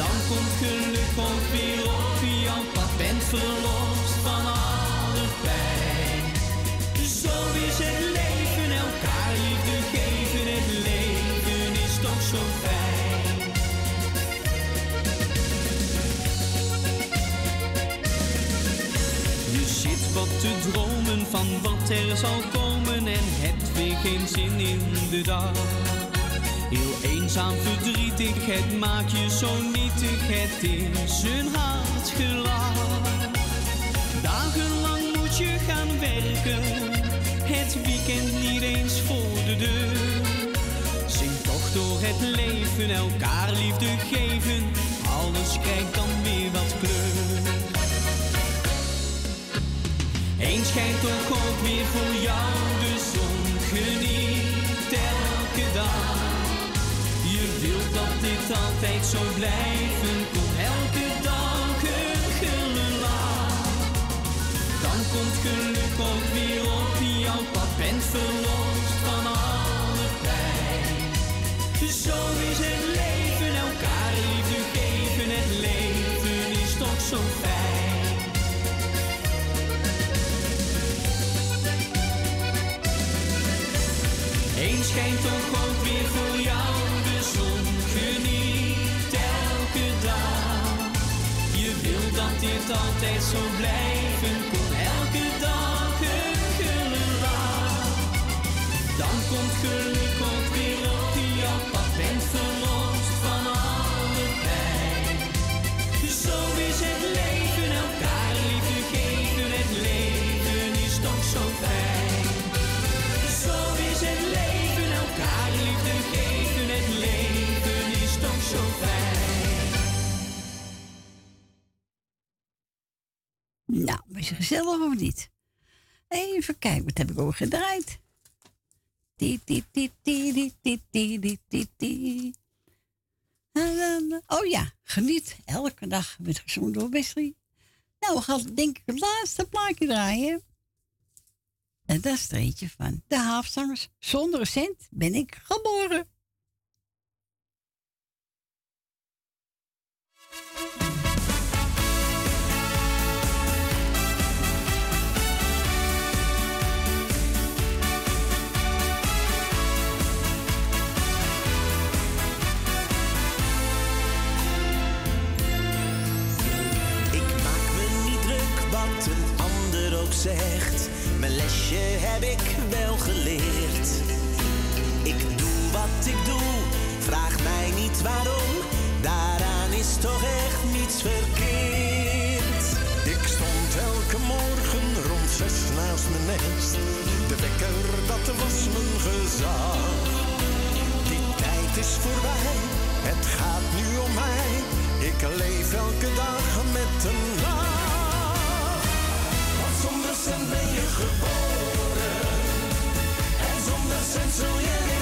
Dan komt geluk ook weer op jouw pad. Bent verlost wat te dromen van wat er zal komen en hebt weer geen zin in de dag. Heel eenzaam, verdrietig, het maakt je zo nietig, het is een hard gelach. Dagenlang moet je gaan werken, het weekend niet eens voor de deur. Zing toch door het leven, elkaar liefde geven, alles krijgt dan weer wat kleur. Eens schijnt toch ook weer voor jou de zon, geniet elke dag. Je wilt dat dit altijd zo blijven, kom elke dag een gulle lach. Dan komt geluk ook weer op jouw pad, bent verlost van alle pijn. Zo is het schijnt toch ook weer voor jou de zon, geniet elke dag. Je wilt dat dit altijd zo blijven, kom elke dag een gulle lach. Dan komt geluk gezellig of niet? Even kijken, wat heb ik over gedraaid? Oh ja, geniet elke dag met gezond door Wesley. Nou, we gaan denk ik het laatste plaatje draaien. En dat is het eentje van de haafzangers. Zonder cent ben ik geboren. Zegt. Mijn lesje heb ik wel geleerd. Ik doe wat ik doe, vraag mij niet waarom. Daaraan is toch echt niets verkeerd. Ik stond elke morgen rond zes naast mijn nest. De wekker, dat was mijn gezag. Die tijd is voorbij, het gaat nu om mij. Ik leef elke dag met een. Cent ben je geboren. En zonder cent zul je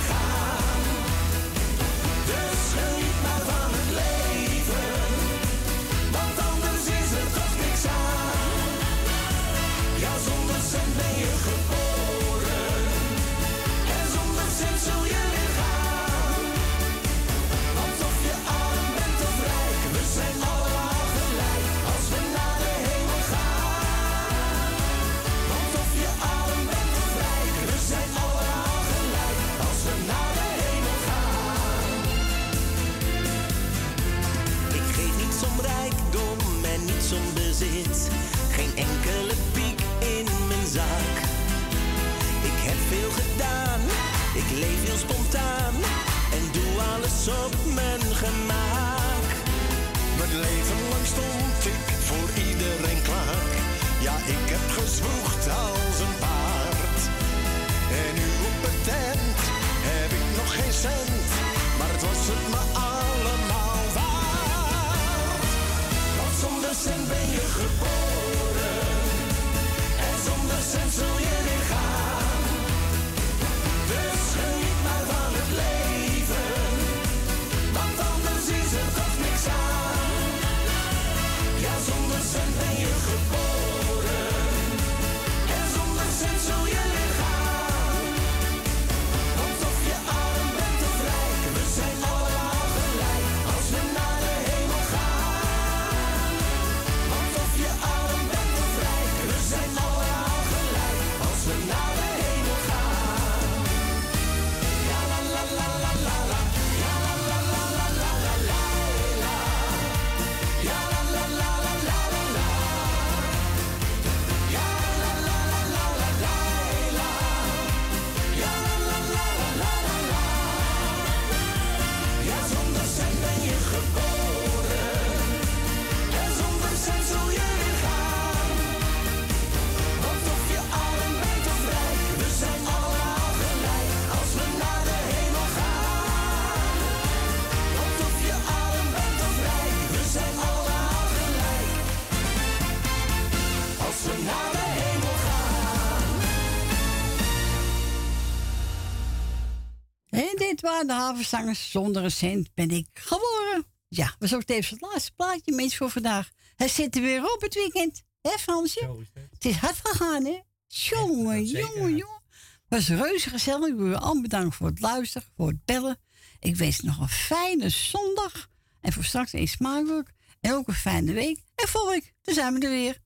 de havenzangers. Zonder een cent ben ik geboren. Ja, was ook tevens het laatste plaatje, mensen, voor vandaag. Hij zit er weer op het weekend. Hè, Fransje? Het is hard gegaan, hè? Jongen, jongen, jongen. was reuze gezellig. Ik wil u allemaal bedanken voor het luisteren, voor het bellen. Ik wens nog een fijne zondag. En voor straks een smaakwerk. En ook een fijne week. En volgende week, dan zijn we er weer.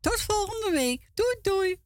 Tot volgende week. Doei, doei.